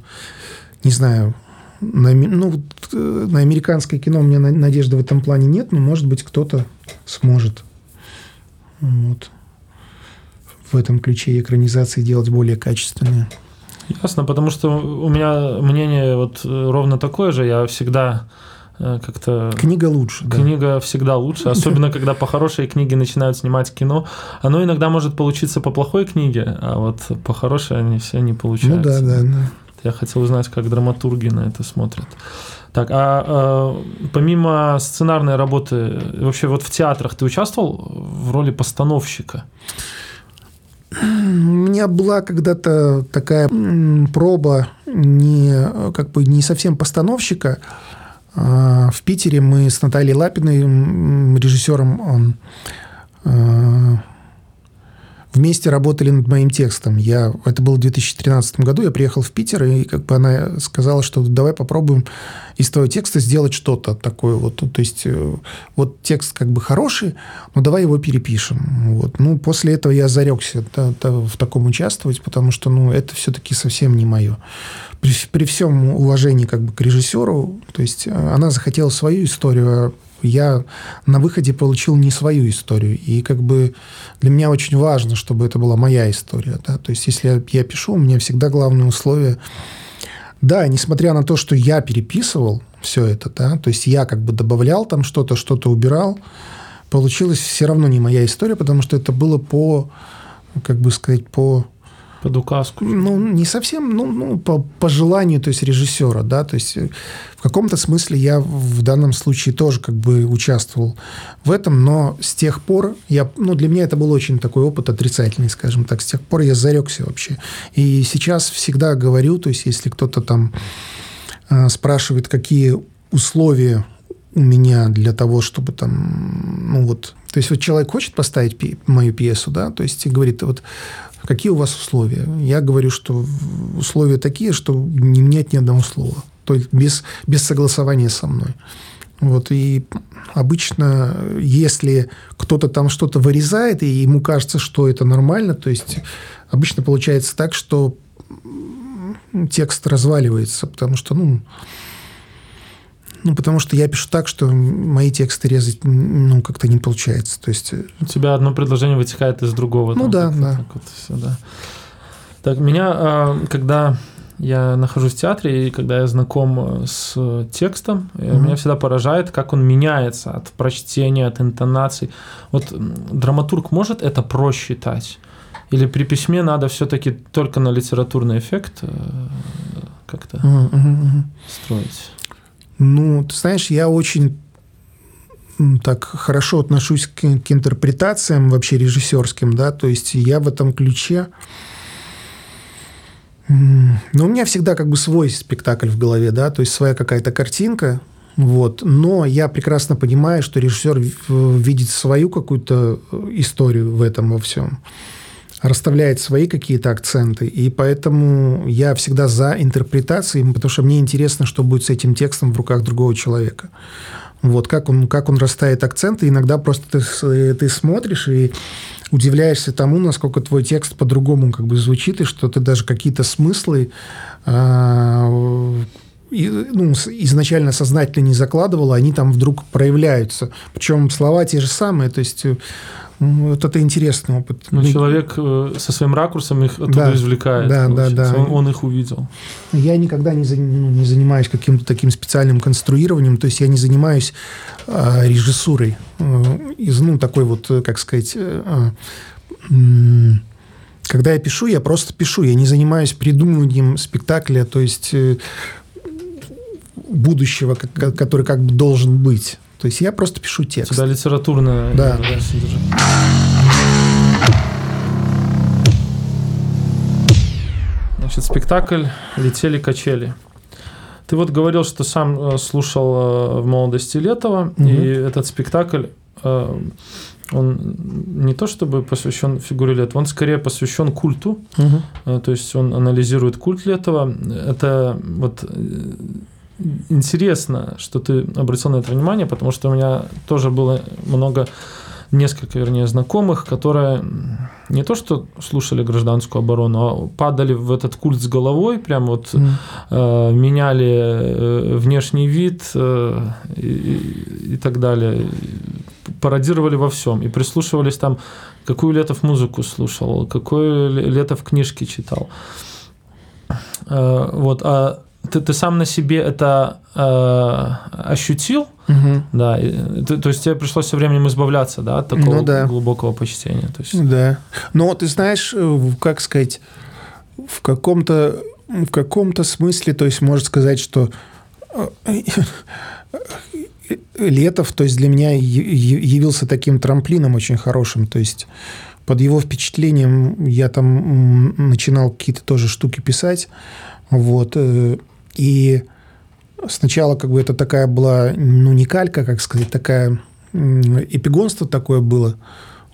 не знаю, на, ну, э, на американское кино у меня на- надежды в этом плане нет, но, может быть, кто-то сможет вот, в этом ключе экранизации делать более качественные. Ясно, потому что у меня мнение вот э, ровно такое же. Я всегда как-то... Книга лучше, да. Книга всегда лучше, особенно когда по хорошей книге начинают снимать кино. Оно иногда может получиться по плохой книге, а вот по хорошей они все не Ну получаются. да, да, да. Я хотел узнать, как драматурги на это смотрят. Так, а э, помимо сценарной работы, вообще вот в театрах ты участвовал в роли постановщика? У меня была когда-то такая проба не, э, как бы не совсем постановщика. А, В Питере мы с Натальей Лапиной, режиссером, э, вместе работали над моим текстом. Я, это было в 2013 году, я приехал в Питер, и как бы она сказала, что давай попробуем из твоего текста сделать что-то такое. Вот, то есть, э, вот текст как бы хороший, но давай его перепишем. Вот. Ну, после этого я зарекся да, да, в таком участвовать, потому что, ну, это все-таки совсем не мое. При, при всем уважении как бы к режиссеру, то есть, э, она захотела свою историю, а я на выходе получил не свою историю. И как бы для меня очень важно, чтобы это была моя история. Да? То есть, если я, я пишу, у меня всегда главное условие да, несмотря на то, что я переписывал все это, да, то есть я как бы добавлял там что-то, что-то убирал, получилась все равно не моя история, потому что это было по, как бы сказать, по Под указку? ну, не совсем, ну, ну по, по желанию, то есть режиссера, да, то есть э, в каком-то смысле я в данном случае тоже как бы участвовал в этом, но с тех пор я, ну, для меня это был очень такой опыт отрицательный, скажем так, с тех пор я зарекся вообще. И сейчас всегда говорю, то есть если кто-то там э, спрашивает, какие условия у меня для того, чтобы там, ну вот, то есть вот человек хочет поставить пи- мою пьесу, да, то есть говорит, вот какие у вас условия? Я говорю, что условия такие, что не менять ни одного слова, то есть без, без согласования со мной. Вот, и обычно, если кто-то там что-то вырезает, и ему кажется, что это нормально, то есть обычно получается так, что текст разваливается, потому что, ну, Ну, потому что я пишу так, что мои тексты резать, ну, как-то не получается. То есть... Э, У тебя одно предложение вытекает из другого. Ну, да, так, да. Так, вот, все, да. Так, меня, а, когда я нахожусь в театре, и когда я знаком с текстом, mm-hmm. меня всегда поражает, как он меняется от прочтения, от интонаций. Вот драматург может это просчитать? Или при письме надо все-таки только на литературный эффект э, как-то mm-hmm. строить? Ну, ты знаешь, я очень так хорошо отношусь к, к интерпретациям вообще режиссерским, да, то есть я в этом ключе но у меня всегда как бы свой спектакль в голове, да, то есть своя какая-то картинка, вот. Но я прекрасно понимаю, что режиссер видит свою какую-то э, историю в этом во всем, расставляет свои какие-то акценты, и поэтому я всегда за интерпретацией, потому что мне интересно, что будет с этим текстом в руках другого человека. Вот как он, как он расставит акценты. Иногда просто ты, ты смотришь и удивляешься тому, насколько твой текст по-другому как бы звучит, и что ты даже какие-то смыслы э, и, ну, изначально сознательно не закладывал, они там вдруг проявляются. Причем слова те же самые, то есть вот это интересный опыт. Но ну, человек э, со своим ракурсом их оттуда да, извлекает. Да, да, да. Он, он их увидел. Я никогда не, ну, не занимаюсь каким-то таким специальным конструированием, то есть я не занимаюсь а, режиссурой. Э, из, ну, такой вот, э, как сказать... А, когда я пишу, я просто пишу. Я не занимаюсь придумыванием спектакля, то есть будущего, который как бы должен быть. То есть я просто пишу текст. Сюда литературно. Да. Значит, спектакль «Летели качели». Ты вот говорил, что сам э, слушал э, в молодости Летова, угу. и этот спектакль, э, он не то чтобы посвящен фигуре Летова, он скорее посвящен культу, угу. то есть он анализирует культ Летова. Это вот интересно, что ты обратил на это внимание, потому что у меня тоже было много, несколько, вернее, знакомых, которые не то что слушали гражданскую оборону, а падали в этот культ с головой, прям вот mm. э, меняли э, внешний вид э, и, и так далее, пародировали во всем и прислушивались там, какую Летов музыку слушал, какой Летов книжки читал. Э, вот, а ты, ты сам на себе это э, ощутил, угу. да, и, то, то есть тебе пришлось со временем избавляться, да, от такого ну, да. глубокого почтения. То есть... Да. Но ты знаешь, э, как сказать, в каком-то в каком-то смысле, то есть можно сказать, что э, Летов, то есть для меня явился таким трамплином очень хорошим, то есть под его впечатлением я там начинал какие-то тоже штуки писать, вот, э, и сначала как бы это такая была, ну, не калька, как сказать, такая эпигонство такое было.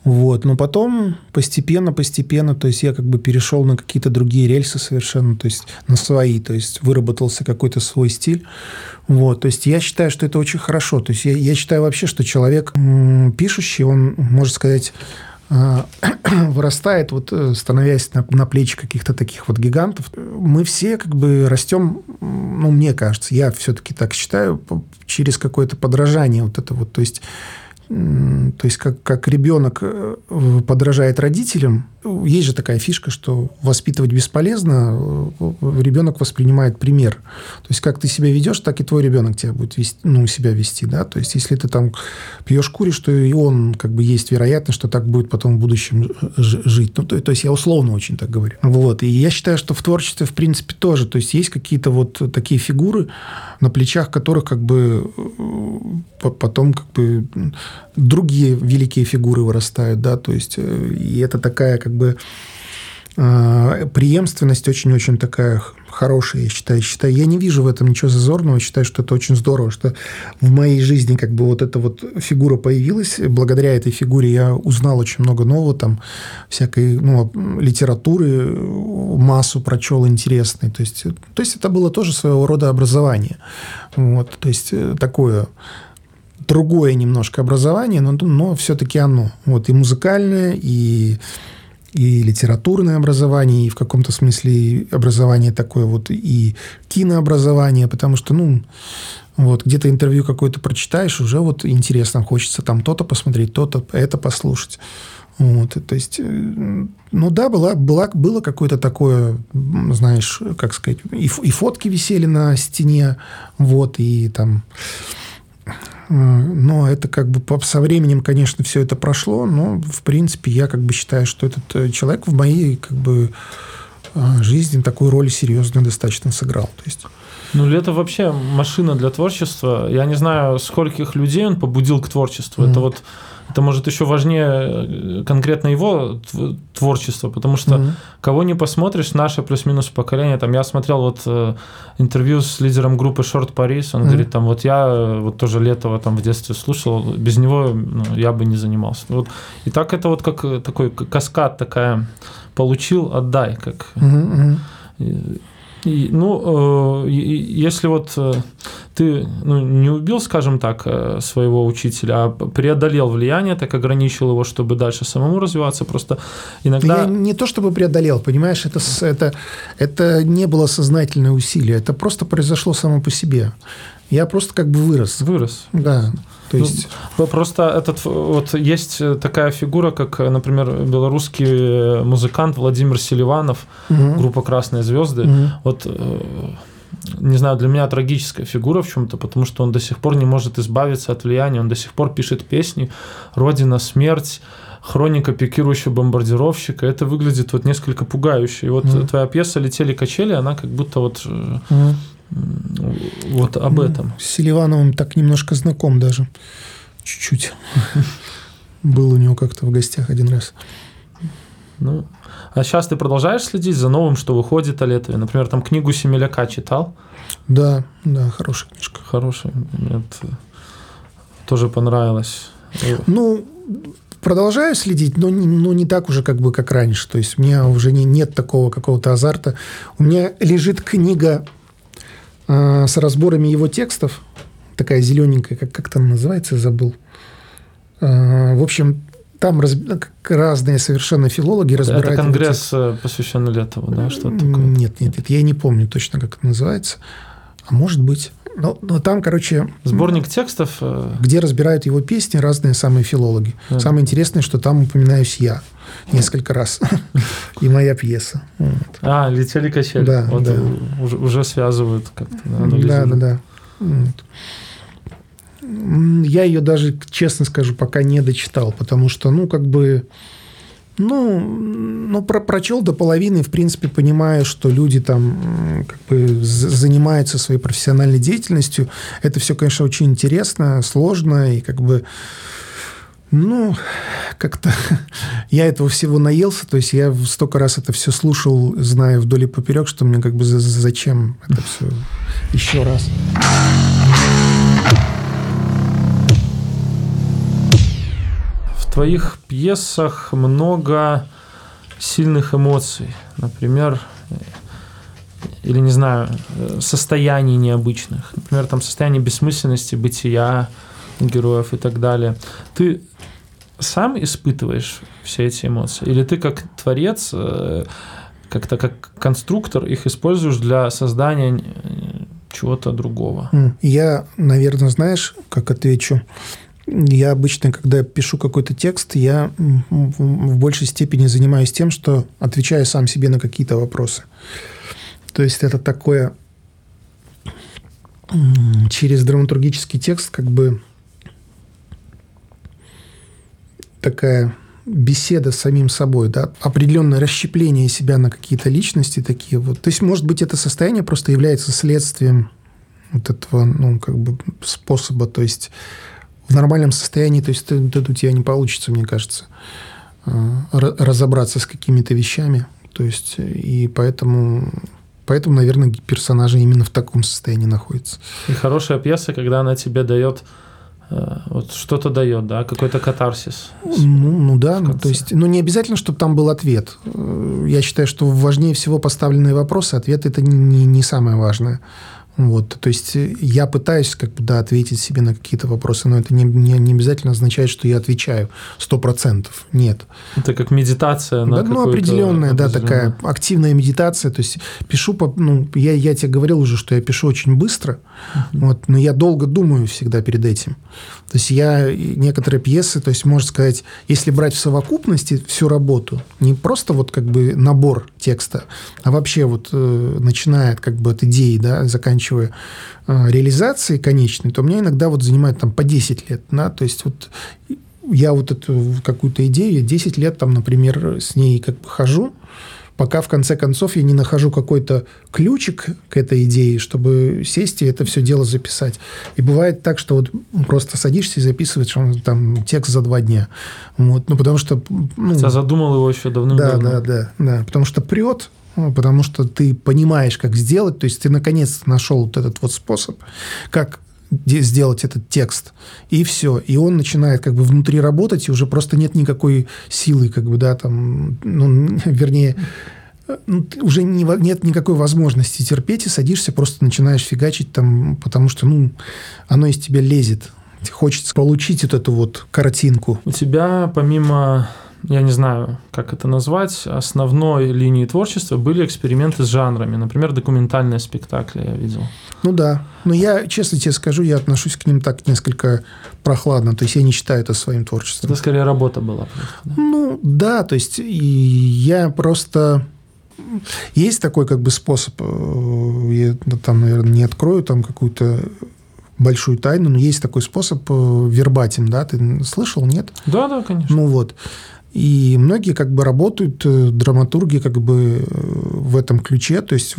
Вот. Но потом постепенно, постепенно, то есть я как бы перешел на какие-то другие рельсы совершенно, то есть на свои, то есть выработался какой-то свой стиль. Вот. То есть я считаю, что это очень хорошо. То есть я, я считаю вообще, что человек пишущий, он, можно сказать, (clears throat) вырастает, вот э, становясь на, на плечи каких-то таких вот гигантов, мы все как бы растем, ну, мне кажется, я все-таки так считаю, через какое-то подражание вот это вот, то есть то есть как, как ребенок э, подражает родителям, есть же такая фишка, что воспитывать бесполезно, э, ребенок воспринимает пример. То есть как ты себя ведешь, так и твой ребенок тебя будет вести, ну, себя вести. Да? То есть если ты там пьешь, куришь, то и он как бы есть вероятность, что так будет потом в будущем жить. Ну, то, то есть я условно очень так говорю. Вот. И я считаю, что в творчестве в принципе тоже. То есть есть какие-то вот такие фигуры, на плечах которых как бы э, потом как бы другие великие фигуры вырастают, да, то есть э, и это такая как бы э, преемственность очень-очень такая хорошая, я считаю. считаю. Я не вижу в этом ничего зазорного, считаю, что это очень здорово, что в моей жизни как бы вот эта вот фигура появилась. Благодаря этой фигуре я узнал очень много нового, там всякой ну, литературы, массу прочел интересной. То есть, то есть это было тоже своего рода образование. Вот, то есть э, такое другое немножко образование, но, но все-таки оно. Вот и музыкальное, и и литературное образование, и в каком-то смысле образование такое вот, и кинообразование, потому что, ну, вот, где-то интервью какое-то прочитаешь, уже вот интересно, хочется там то-то посмотреть, то-то, это послушать. Вот, то есть, э, ну да, была, была, было какое-то такое, знаешь, как сказать, и, и фотки висели на стене, вот, и там... Э, но это как бы со временем, конечно, все это прошло, но, в принципе, я как бы считаю, что этот э, человек в моей как бы жизни такую роль серьезную достаточно сыграл. То есть... Ну, это вообще машина для творчества. Я не знаю, скольких людей он побудил к творчеству. Mm-hmm. Это вот это может еще важнее э, конкретно его творчество, потому что mm-hmm. кого не посмотришь, наше плюс-минус поколение, там я смотрел вот э, интервью с лидером группы Short Paris, он mm-hmm. говорит, там вот я э, вот тоже Летова там в детстве слушал, без него ну, я бы не занимался. Вот. И так это вот как такой каскад такая, получил, отдай, как... Mm-hmm. Ну, э, если вот э, ты ну, не убил, скажем так, э, своего учителя, а преодолел влияние, так ограничил его, чтобы дальше самому развиваться, просто иногда... Я не то чтобы преодолел, понимаешь, это, это, это не было сознательное усилие, это просто произошло само по себе. Я просто как бы вырос. Вырос. Да. То ну, есть... Ну, просто этот, вот есть такая фигура, как, например, белорусский музыкант Владимир Селиванов, угу. группа «Красные звезды». Угу. Вот э, не знаю, для меня трагическая фигура в чем-то, потому что он до сих пор не может избавиться от влияния, он до сих пор пишет песни «Родина, смерть», хроника пикирующего бомбардировщика, это выглядит вот несколько пугающе. И вот mm. твоя пьеса «Летели качели», она как будто вот mm вот об этом. С Селивановым так немножко знаком даже. Чуть-чуть. (laughs) Был у него как-то в гостях один раз. Ну, а сейчас ты продолжаешь следить за новым, что выходит о Летове? Например, там книгу Семеляка читал? Да, да, хорошая книжка. Хорошая. Мне тоже понравилось. Ну, продолжаю следить, но, но не так уже, как бы, как раньше. То есть у меня уже не, нет такого какого-то азарта. У меня лежит книга а, с разборами его текстов, такая зелененькая, как, как там называется, забыл. А, в общем, там раз, разные совершенно филологи разбирают. Это конгресс, э, посвященный Летову, да? Что такое? Нет, нет, нет, я не помню точно, как это называется. А может быть. Но, но там, короче... Сборник текстов? Э, где разбирают его песни разные самые филологи. Да. Самое интересное, что там упоминаюсь я несколько раз. И моя пьеса. А, «Летели качели». Да, вот да. Уже, уже связывают как-то. Да, да, да. Я ее даже, честно скажу, пока не дочитал, потому что, ну, как бы, ну, ну про прочел до половины, в принципе, понимая, что люди там как бы занимаются своей профессиональной деятельностью. Это все, конечно, очень интересно, сложно и как бы ну, как-то (laughs) я этого всего наелся, то есть я столько раз это все слушал, зная вдоль и поперек, что мне как бы зачем это все еще раз. В твоих пьесах много сильных эмоций, например, или не знаю, состояний необычных, например, там состояние бессмысленности бытия, героев и так далее. Ты сам испытываешь все эти эмоции? Или ты как творец, э, как-то как конструктор их используешь для создания э, чего-то другого? Я, наверное, знаешь, как отвечу? Я обычно, когда пишу какой-то текст, я в большей степени занимаюсь тем, что отвечаю сам себе на какие-то вопросы. То есть это такое через драматургический текст как бы такая беседа с самим собой, да, определенное расщепление себя на какие-то личности такие вот. То есть, может быть, это состояние просто является следствием вот этого, ну, как бы способа, то есть в нормальном состоянии, то есть тут у тебя не получится, мне кажется, а, разобраться с какими-то вещами, то есть и поэтому Поэтому, наверное, персонажи именно в таком состоянии находятся. И хорошая пьеса, когда она тебе дает Э, вот что-то дает, да, какой-то катарсис. Ну, ну да, ну, то есть, ну не обязательно, чтобы там был ответ. Э, я считаю, что важнее всего поставленные вопросы, ответ это не, не самое важное. Вот, то есть э, я пытаюсь как бы, да, ответить себе на какие-то вопросы, но это не, не, не обязательно означает, что я отвечаю сто процентов. Нет. Это как медитация на да, Ну, определенная, да, такая активная медитация. То есть пишу, по, ну, я, я тебе говорил уже, что я пишу очень быстро, uh-huh. вот, но я долго думаю всегда перед этим. То есть я некоторые пьесы, то есть можно сказать, если брать в совокупности всю работу, не просто вот как бы набор текста, а вообще вот э, начиная как бы от идеи, да, заканчивая э, реализацией конечной, то меня иногда вот занимает там по 10 лет, да, то есть вот я вот эту какую-то идею, 10 лет там, например, с ней как бы хожу, пока в конце концов я не нахожу какой-то ключик к этой идее, чтобы сесть и это все дело записать. И бывает так, что вот просто садишься и записываешь там текст за два дня. Вот, ну, потому что... Ну, Хотя задумал его еще давным-давно. Да, да, да, да. Потому что прет, ну, потому что ты понимаешь, как сделать, то есть ты наконец нашел вот этот вот способ, как сделать этот текст, и все. И он начинает как бы внутри работать, и уже просто нет никакой силы, как бы, да, там, ну, (laughs) вернее, ну, уже не, нет никакой возможности терпеть, и садишься, просто начинаешь фигачить там, потому что, ну, оно из тебя лезет. Хочется получить вот эту вот картинку. У тебя помимо я не знаю, как это назвать, основной линии творчества были эксперименты с жанрами. Например, документальные спектакли я видел. Ну да. Но я, честно тебе скажу, я отношусь к ним так несколько прохладно. То есть я не считаю это своим творчеством. Это скорее работа была. Просто, да? Ну да, то есть я просто... Есть такой как бы способ, э, я там, наверное, не открою там какую-то большую тайну, но есть такой способ э, вербатим, да, ты слышал, нет? Да, да, конечно. Ну вот. И многие как бы работают, э, драматурги как бы э, в этом ключе. То есть,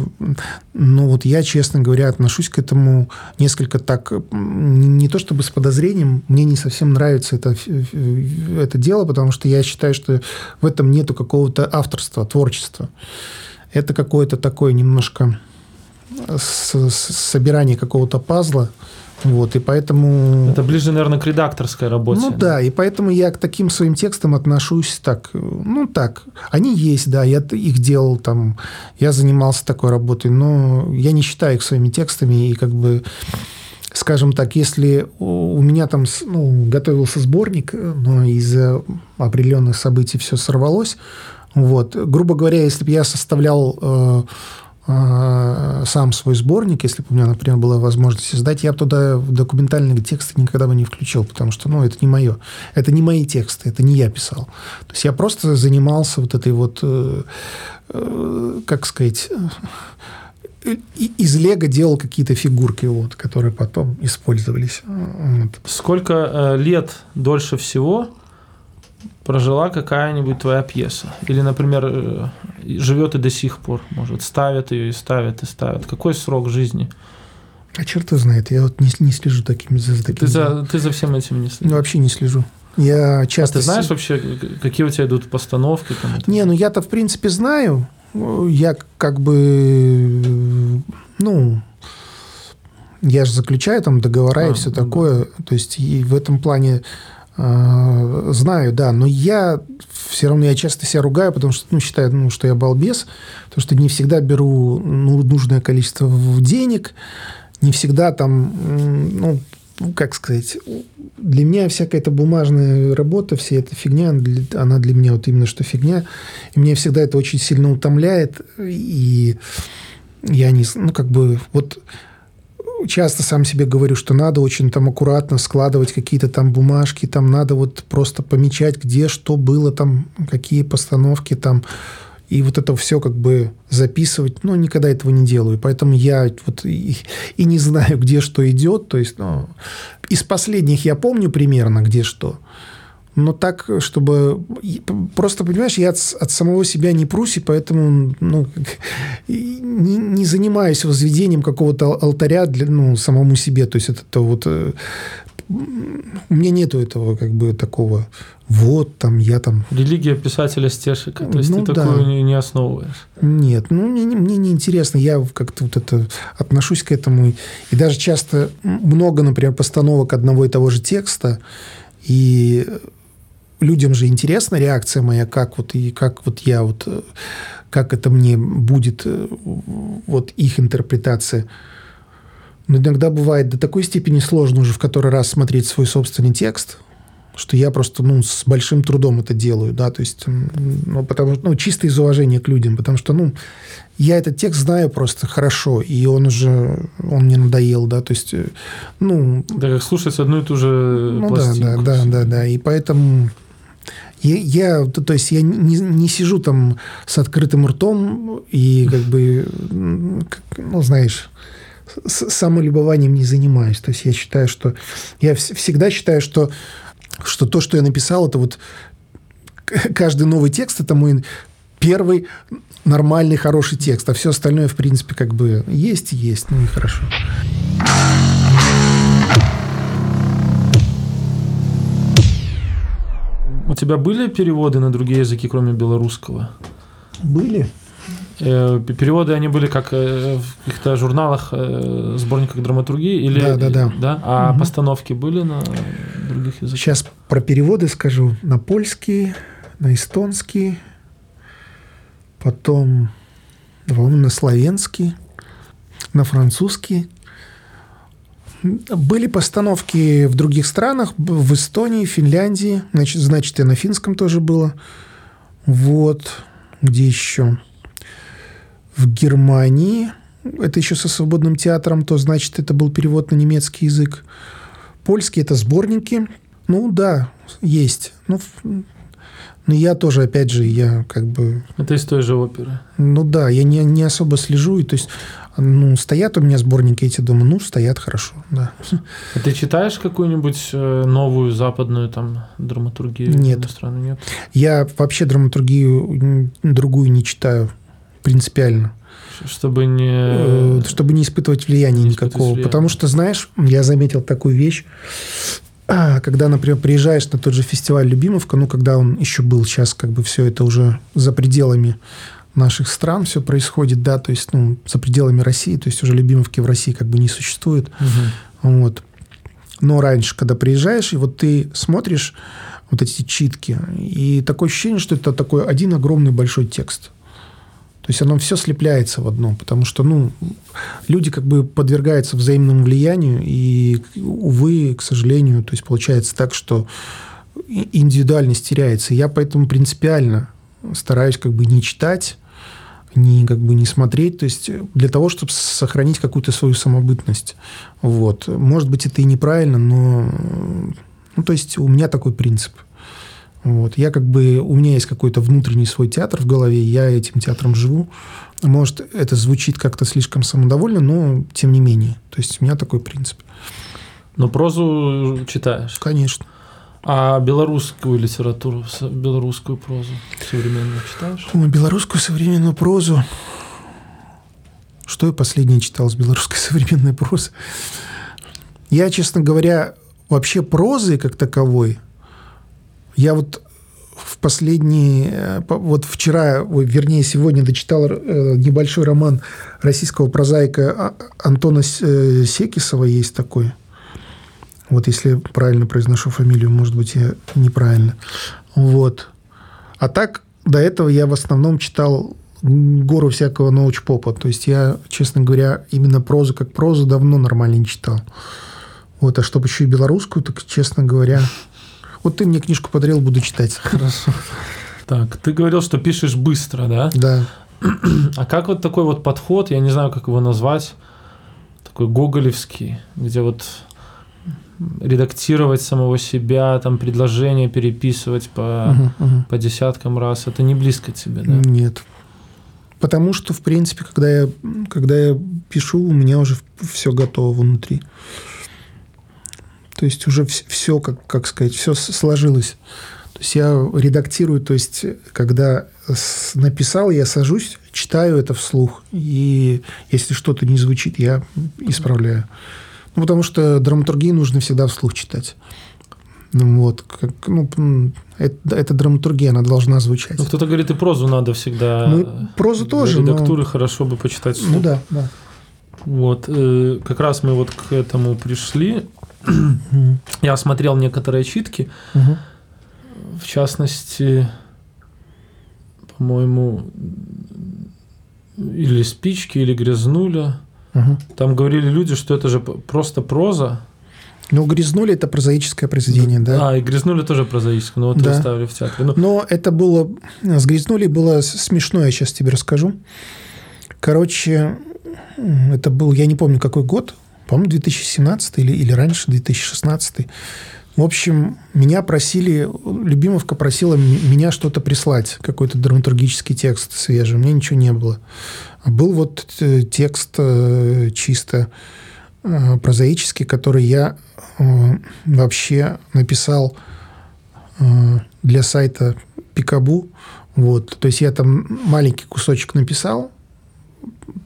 ну вот я, честно говоря, отношусь к этому несколько так, не то чтобы с подозрением, мне не совсем нравится это, это дело, потому что я считаю, что в этом нету какого-то авторства, творчества. Это какое-то такое немножко собирание какого-то пазла, вот, и поэтому... Это ближе, наверное, к редакторской работе. Ну да, и поэтому я к таким своим текстам отношусь так, ну так, они есть, да, я их делал там, я занимался такой работой, но я не считаю их своими текстами, и как бы скажем так, если у меня там ну, готовился сборник, но из-за определенных событий все сорвалось, вот, грубо говоря, если бы я составлял э, сам свой сборник, если бы у меня, например, была возможность издать, я бы туда документальные тексты никогда бы не включил, потому что, ну, это не мое. Это не мои тексты, это не я писал. То есть я просто занимался вот этой вот, э, э, как сказать, э, из Лего делал какие-то фигурки, вот, которые потом использовались. Вот. Сколько лет дольше всего прожила какая-нибудь твоя пьеса. Или, например, э, живет и до сих пор, может, ставят ее и ставят и ставят. Какой срок жизни? А черт знает, я вот не, не слежу таким, за таким. Ты за, ты за всем этим не следишь? Ну, вообще не слежу. Я часто... А ты знаешь вообще, какие у тебя идут постановки? Там, не, ну я-то в принципе знаю. Я как бы, ну, я же заключаю там договора а, и все ну, такое. Да. То есть и в этом плане знаю, да, но я все равно я часто себя ругаю, потому что ну, считаю, ну, что я балбес, потому что не всегда беру ну, нужное количество денег, не всегда там, ну, как сказать, для меня всякая эта бумажная работа, вся эта фигня, она для меня вот именно что фигня, и мне всегда это очень сильно утомляет, и я не, ну, как бы, вот часто сам себе говорю, что надо очень там аккуратно складывать какие-то там бумажки, там надо вот просто помечать, где что было, там какие постановки там, и вот это все как бы записывать, но никогда этого не делаю. Поэтому я вот и, и не знаю, где что идет. То есть, ну, из последних я помню примерно, где что но так, чтобы... Просто, понимаешь, я от, от самого себя не прусь, и поэтому ну, не, не занимаюсь возведением какого-то алтаря для, ну, самому себе. То есть, это то вот... Э, у меня нету этого как бы такого вот там я там... Религия писателя стешика, то есть ну, ты да. такую не, не основываешь? Нет, ну мне, мне не интересно, я как-то вот это отношусь к этому, и даже часто много, например, постановок одного и того же текста, и людям же интересна реакция моя, как вот и как вот я вот как это мне будет вот их интерпретация. Но иногда бывает до такой степени сложно уже в который раз смотреть свой собственный текст, что я просто ну, с большим трудом это делаю, да, то есть, ну, потому что, ну, чисто из уважения к людям, потому что, ну, я этот текст знаю просто хорошо, и он уже, он мне надоел, да, то есть, э, ну... Да, как слушать одну и ту же ну, пластинку. Да, да, да, да, да, и поэтому я, я то есть я не, не сижу там с открытым ртом и как бы, ну, знаешь, самолюбованием не занимаюсь. То есть я считаю, что... Я всегда считаю, что, что то, что я написал, это вот каждый новый текст, это мой первый нормальный, хороший текст. А все остальное, в принципе, как бы есть и есть. Ну и хорошо. У тебя были переводы на другие языки, кроме белорусского? Были. Э, переводы они были как э, в каких-то журналах, э, сборниках драматургии или да, да, да. да? А угу. постановки были на других языках? Сейчас про переводы скажу. На польский, на эстонский, потом, по-моему, на славянский, на французский. Были постановки в других странах, в Эстонии, Финляндии, значит, значит и на финском тоже было. Вот, где еще? В Германии, это еще со свободным театром, то значит это был перевод на немецкий язык. Польский это сборники. Ну да, есть. Ну, но я тоже, опять же, я как бы... Это из той же оперы. Ну да, я не, не особо слежу. И, то есть ну, стоят у меня сборники эти, думаю, ну, стоят хорошо, да. А ты читаешь какую-нибудь э, новую западную там драматургию? Нет. Страну? Нет? Я вообще драматургию другую не читаю принципиально. Чтобы не... Э, чтобы не испытывать влияния не никакого. Влияние. Потому что, знаешь, я заметил такую вещь, (clears throat) когда, например, приезжаешь на тот же фестиваль Любимовка, ну, когда он еще был, сейчас как бы все это уже за пределами наших стран все происходит, да, то есть, ну, за пределами России, то есть уже любимовки в России как бы не существует. Угу. Вот. Но раньше, когда приезжаешь, и вот ты смотришь вот эти читки, и такое ощущение, что это такой один огромный большой текст. То есть оно все слепляется в одно, потому что, ну, люди как бы подвергаются взаимному влиянию, и, увы, к сожалению, то есть получается так, что индивидуальность теряется. Я поэтому принципиально стараюсь как бы не читать, не как бы не смотреть, то есть для того, чтобы сохранить какую-то свою самобытность. Вот. Может быть, это и неправильно, но ну, то есть у меня такой принцип. Вот. Я как бы, у меня есть какой-то внутренний свой театр в голове, я этим театром живу. Может, это звучит как-то слишком самодовольно, но тем не менее. То есть у меня такой принцип. Но прозу читаешь? Конечно. А белорусскую литературу, белорусскую прозу современную читаешь? Ой, белорусскую современную прозу. Что я последнее читал с белорусской (laughs) современной прозы? Я, честно говоря, вообще прозы как таковой, я вот в последние, э, вот вчера, вернее, сегодня дочитал э, небольшой роман российского прозаика а, Антона э, Секисова, есть такой – вот если правильно произношу фамилию, может быть, я неправильно. Вот. А так, до этого я в основном читал гору всякого научпопа. То есть я, честно говоря, именно прозу как прозу давно нормально не читал. Вот, а чтобы еще и белорусскую, так, честно говоря... Вот ты мне книжку подарил, буду читать. Хорошо. Так, ты говорил, что пишешь быстро, да? Да. А как вот такой вот подход, я не знаю, как его назвать, такой гоголевский, где вот редактировать самого себя, там предложения переписывать по, угу, угу. по десяткам раз, это не близко тебе, да? Нет. Потому что, в принципе, когда я, когда я пишу, у меня уже все готово внутри. То есть уже все, как, как сказать, все сложилось. То есть я редактирую, то есть когда написал, я сажусь, читаю это вслух, и если что-то не звучит, я исправляю. Ну, потому что драматургии нужно всегда вслух читать. Ну, вот, как, ну, это, это драматургия, она должна звучать. Ну, кто-то говорит, и прозу надо всегда. Ну, прозу тоже. редактуры но... хорошо бы почитать вслух. Ну да, да. Вот, э, как раз мы вот к этому пришли. Я смотрел некоторые читки. В частности, по-моему, или спички, или грязнуля. Там говорили люди, что это же просто проза. Ну, «Грязнули» – это прозаическое произведение, да. А, и грязнули тоже прозаическое, но вот Да. ставили в театре. Ну, Но это было... С «Грязнули» было смешно, я сейчас тебе расскажу. Короче, это был, я не помню, какой год, по-моему, 2017 или, или раньше, 2016. В общем, меня просили, Любимовка просила меня что-то прислать, какой-то драматургический текст свежий. У меня ничего не было. Был вот э, текст э, чисто э, прозаический, который я вообще написал для сайта Пикабу. Вот. То есть я там маленький кусочек написал,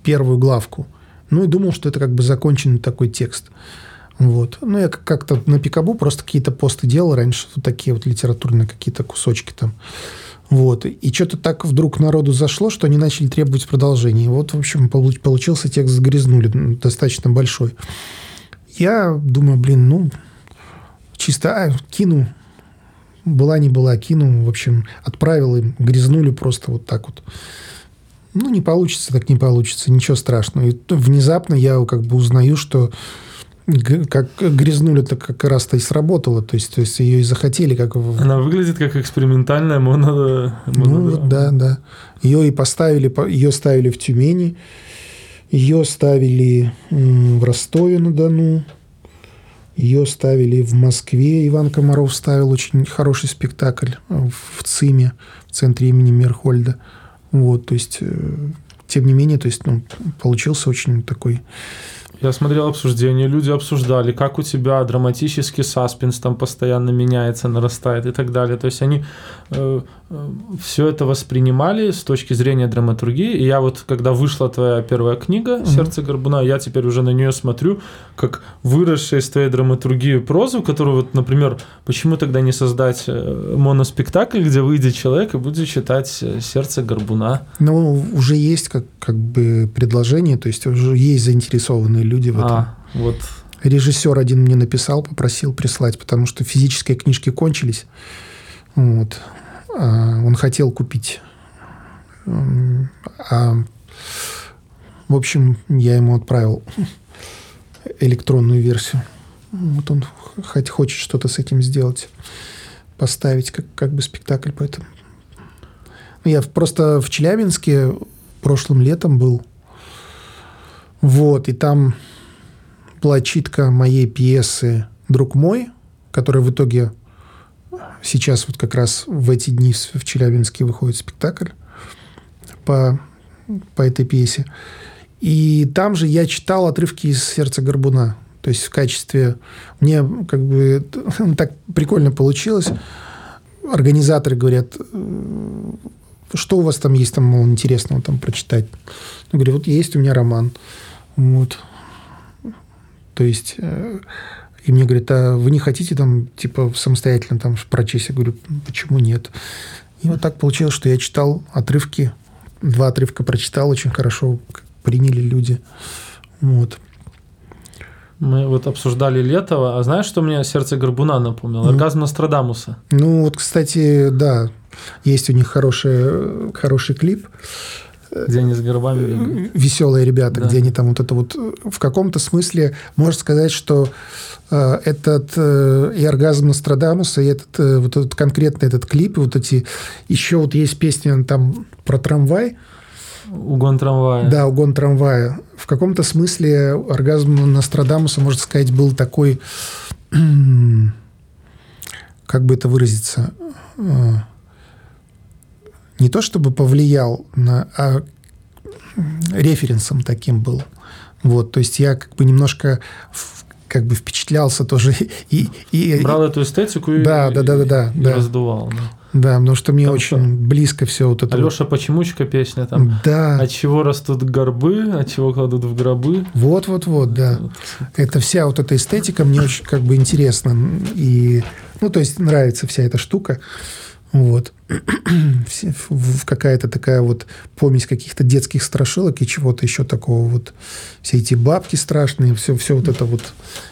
первую главку, ну и думал, что это как бы законченный такой текст. Вот. Ну, я как- как-то на Пикабу просто какие-то посты делал раньше, вот такие вот литературные какие-то кусочки там. Вот. И что-то так вдруг народу зашло, что они начали требовать продолжения. Вот, в общем, получ- получился текст «Сгрязнули», достаточно большой. Я думаю, блин, ну, чисто а, кину. Была не была, кину. В общем, отправил им, грязнули просто вот так вот. Ну, не получится, так не получится. Ничего страшного. И внезапно я как бы узнаю, что как грязнули-то как раз-то и сработало. То есть, то есть ее и захотели как она выглядит как экспериментальная моно... ну, монодрама. вот да, да. Ее и поставили, по- ее ставили в Тюмени, ее ставили в Ростове-на-Дону, ее ставили в Москве. Иван Комаров ставил очень хороший спектакль в ЦИМе, в центре имени Мерхольда. Вот, то есть, э, тем не менее, то есть, ну, получился очень такой Я смотрел обсуждения, люди обсуждали, как у тебя драматический саспенс там постоянно меняется, нарастает и так далее. То есть они все это воспринимали с точки зрения драматургии. И я вот, когда вышла твоя первая книга «Сердце горбуна», я теперь уже на нее смотрю, как выросшая из твоей драматургии прозу, которую, вот, например, почему тогда не создать э, моноспектакль, где выйдет человек и будет читать э, «Сердце горбуна». Ну, уже есть как, как бы предложение, то есть уже есть заинтересованные люди в этом. А, вот Режиссер один мне написал, попросил прислать, потому что физические книжки кончились. Вот. А он хотел купить. А, в общем, я ему отправил электронную версию. Вот он хоть хочет что-то с этим сделать, поставить как, как бы спектакль по этому. Я просто в Челябинске прошлым летом был. Вот, и там была читка моей пьесы «Друг мой», которая в итоге сейчас вот как раз в эти дни в Челябинске выходит спектакль по, по этой пьесе. И там же я читал отрывки из «Сердца горбуна». То есть в качестве... Мне как бы (laughs) так прикольно получилось. Организаторы говорят, «Э, что у вас там есть там, мол, интересного там прочитать? Я говорю, вот есть у меня роман. Вот. То есть, э, и мне говорят, а вы не хотите там, типа, самостоятельно там прочесть? Я говорю, почему нет? И вот так получилось, что я читал отрывки, два отрывка прочитал, очень хорошо приняли люди. Вот. мы вот обсуждали Летова, а знаешь, что мне «Сердце горбуна» напомнило? Оргазм Нострадамуса. Ну, вот, кстати, да, есть у них хороший, хороший клип. Где они с горбами бегают. веселые ребята, Да. где они там вот это вот э, в каком-то смысле можно сказать, что э, этот э, и оргазм Нострадамуса, и этот э, вот этот конкретно этот клип, и вот эти еще вот есть песня там про трамвай, Угон трамвая. да, угон трамвая. В каком-то смысле оргазм Нострадамуса, можно сказать, был такой, (clears throat) как бы это выразиться, э, не то чтобы повлиял на, а референсом таким был. Вот, то есть я как бы немножко как бы впечатлялся тоже и, и Брал эту эстетику и, Да, да, да, да, да, и да. раздувал. да. да, потому что мне Там очень близко все вот это. Алеша Почемучка песня там. да, От чего растут горбы, от чего кладут в гробы. вот, вот, вот, да. Вот. Это вся вот эта эстетика мне очень как бы интересна и ну то есть нравится вся эта штука. Вот. (clears throat) Какая-то такая вот помесь каких-то детских страшилок и чего-то еще такого вот. Все эти бабки страшные, все, все вот это вот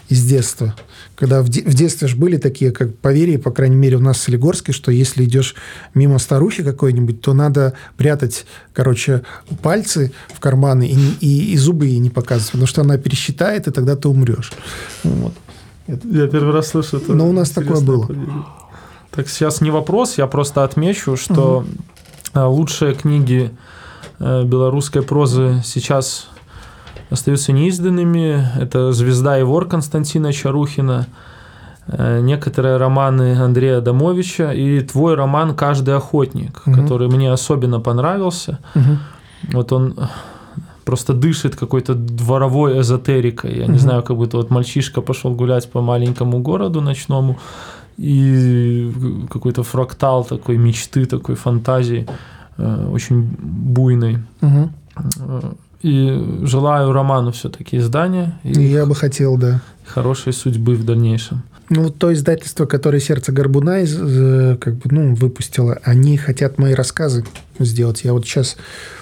из детства. Когда в, де- в детстве же были такие, как поверье, по крайней мере, у нас в Солигорске, что если идешь мимо старухи какой-нибудь, то надо прятать, короче, пальцы в карманы и, и, и зубы ей не показывать, потому что она пересчитает, и тогда ты умрешь. Вот. Я первый раз слышу это. Но у нас такое было. Так, сейчас не вопрос, я просто отмечу, что угу. лучшие книги э, белорусской прозы сейчас остаются неизданными. Это «Звезда и вор» Константина Чарухина, э, некоторые романы Андрея Адамовича и твой роман «Каждый охотник», угу. который мне особенно понравился. Угу. Вот он просто дышит какой-то дворовой эзотерикой. Я угу. не знаю, как будто вот мальчишка пошел гулять по маленькому городу ночному, и какой-то фрактал такой мечты, такой фантазии, э, очень буйной. Угу. И желаю роману все-таки издания. И Я бы хотел, да. Хорошей судьбы в дальнейшем. Ну, вот то издательство, которое «Сердце Горбуна» из, как бы, ну, выпустило, они хотят мои рассказы сделать. Я вот сейчас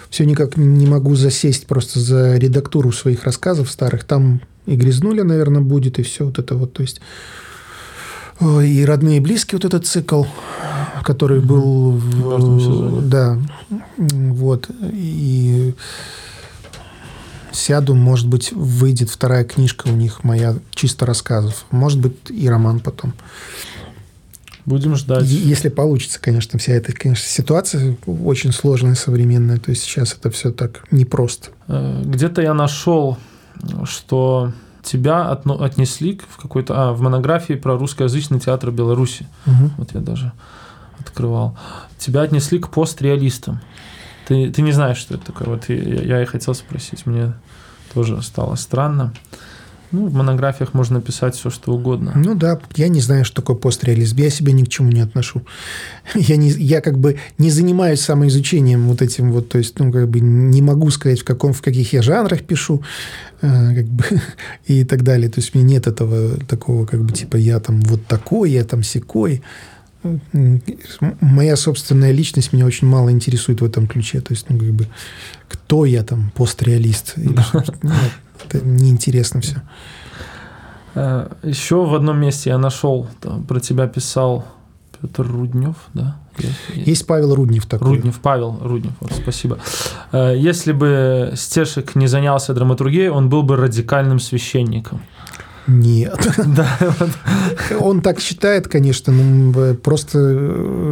все никак не могу засесть просто за редактуру своих рассказов старых. Там и «Грязнуля», наверное, будет, и все вот это вот. То есть и родные и близкие вот этот цикл, который был в, сезоне. Да, вот и сяду, может быть, выйдет вторая книжка у них моя чисто рассказов, может быть и роман потом. Будем ждать. Если получится, конечно, вся эта, конечно, ситуация очень сложная, современная. То есть сейчас это все так непросто. Э, где-то я нашел, что тебя отно, отнесли в какой-то, а, в монографии про русскоязычный театр Беларуси. Угу. Вот я даже открывал. Тебя отнесли к постреалистам. Ты, ты не знаешь, что это такое. Вот я, я и хотел спросить. Мне тоже стало странно. Ну, в монографиях можно писать все, что угодно. Ну да, я не знаю, что такое постреализм. Я себя ни к чему не отношу. (laughs) Я, не, я как бы не занимаюсь самоизучением вот этим вот, то есть, ну, как бы не могу сказать, в, каком, в каких я жанрах пишу, э, как бы, (laughs) и так далее. То есть, у меня нет этого такого, как бы, типа, я там вот такой, я там секой. Моя собственная личность меня очень мало интересует в этом ключе. То есть, ну, как бы, кто я там, постреалист? (laughs) Да. Это неинтересно все. Э, Еще в одном месте я нашел, про тебя писал Петр Руднев, да? Есть, есть Павел Руднев такой. Руднев, Павел Руднев, вот, спасибо. Э, если бы Стешек не занялся драматургией, он был бы радикальным священником. Нет. (laughs) Да. Он так считает, конечно, но просто,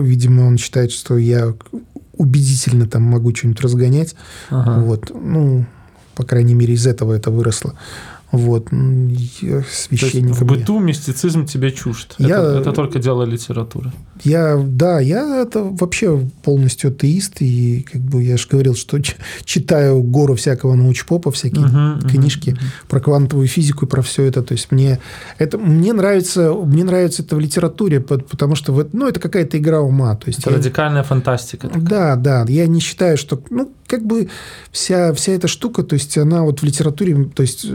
видимо, он считает, что я убедительно там могу что-нибудь разгонять. Ага. Вот. Ну, по крайней мере, из этого это выросло. Вот. Священником. в быту мистицизм тебе чужд. Я, это, это только дело литературы. Я, да, я это вообще полностью атеист. И как бы я же говорил, что читаю гору всякого научпопа, всякие угу, книжки угу. про квантовую физику и про все это. То есть мне это мне нравится, мне нравится это в литературе, потому что вот, ну, это какая-то игра ума. То есть это я, радикальная фантастика. Такая. Да, да. Я не считаю, что ну, как бы вся, вся эта штука, то есть она вот в литературе, то есть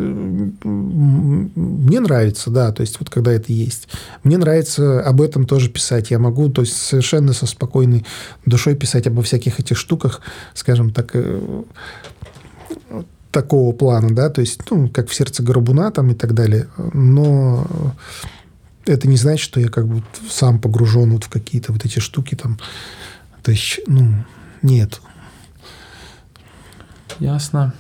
мне нравится, да, то есть вот когда это есть. Мне нравится об этом тоже писать. Я могу, то есть совершенно со спокойной душой писать обо всяких этих штуках, скажем так, э, такого плана, да, то есть, ну, как в сердце Горбуна там и так далее. Но это не значит, что я как бы сам погружен вот в какие-то вот эти штуки там. То есть, ну, нет. Ясно.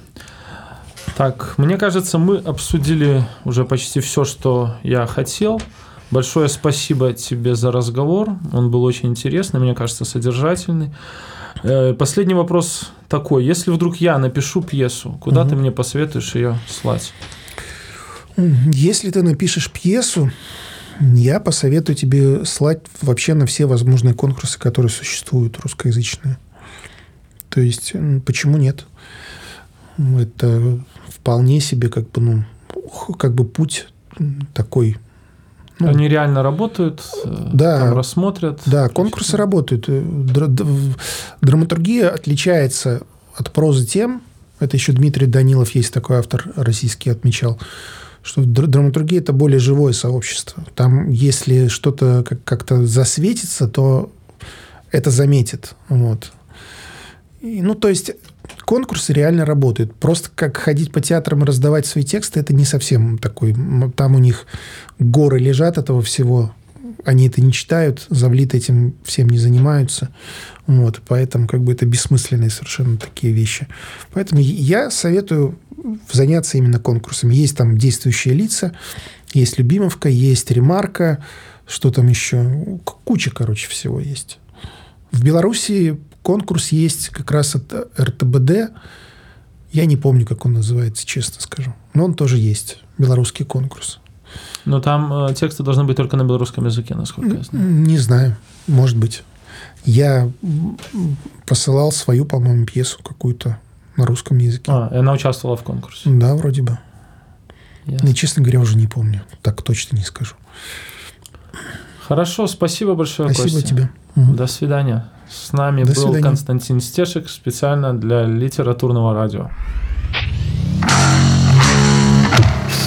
Так, мне кажется, мы обсудили уже почти все, что я хотел. Большое спасибо тебе за разговор. Он был очень интересный, мне кажется, содержательный. Э, последний вопрос такой. Если вдруг я напишу пьесу, куда угу. ты мне посоветуешь ее слать? Если ты напишешь пьесу, я посоветую тебе слать вообще на все возможные конкурсы, которые существуют, русскоязычные. То есть, почему нет? Это вполне себе как бы, ну, как бы путь такой. Ну, Они реально работают, э, да, там рассмотрят. Да, конкурсы работают. Э, драматургия отличается от прозы тем, это еще Дмитрий Данилов, есть такой автор российский, отмечал, что драматургия – это более живое сообщество. Там, если что-то как-то засветится, то это заметит. Вот. И, ну, то есть конкурсы реально работают. Просто как ходить по театрам и раздавать свои тексты, это не совсем такой... Там у них горы лежат этого всего. Они это не читают, завлит этим всем не занимаются. Вот, поэтому как бы это бессмысленные совершенно такие вещи. Поэтому я советую заняться именно конкурсами. Есть там действующие лица, есть Любимовка, есть Ремарка, что там еще? Куча, короче, всего есть. В Беларуси конкурс есть как раз от РТБД. Я не помню, как он называется, честно скажу. Но он тоже есть. Белорусский конкурс. Но там э, тексты должны быть только на белорусском языке, насколько я знаю. Не знаю. Может быть. Я посылал свою, по-моему, пьесу какую-то на русском языке. А, и она участвовала в конкурсе. Да, вроде бы. Ясно. И, честно говоря, уже не помню. Так точно не скажу. Хорошо, спасибо большое, Спасибо Костя. тебе. До свидания. С нами До был свидания. Константин Стешек специально для литературного радио.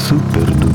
Супер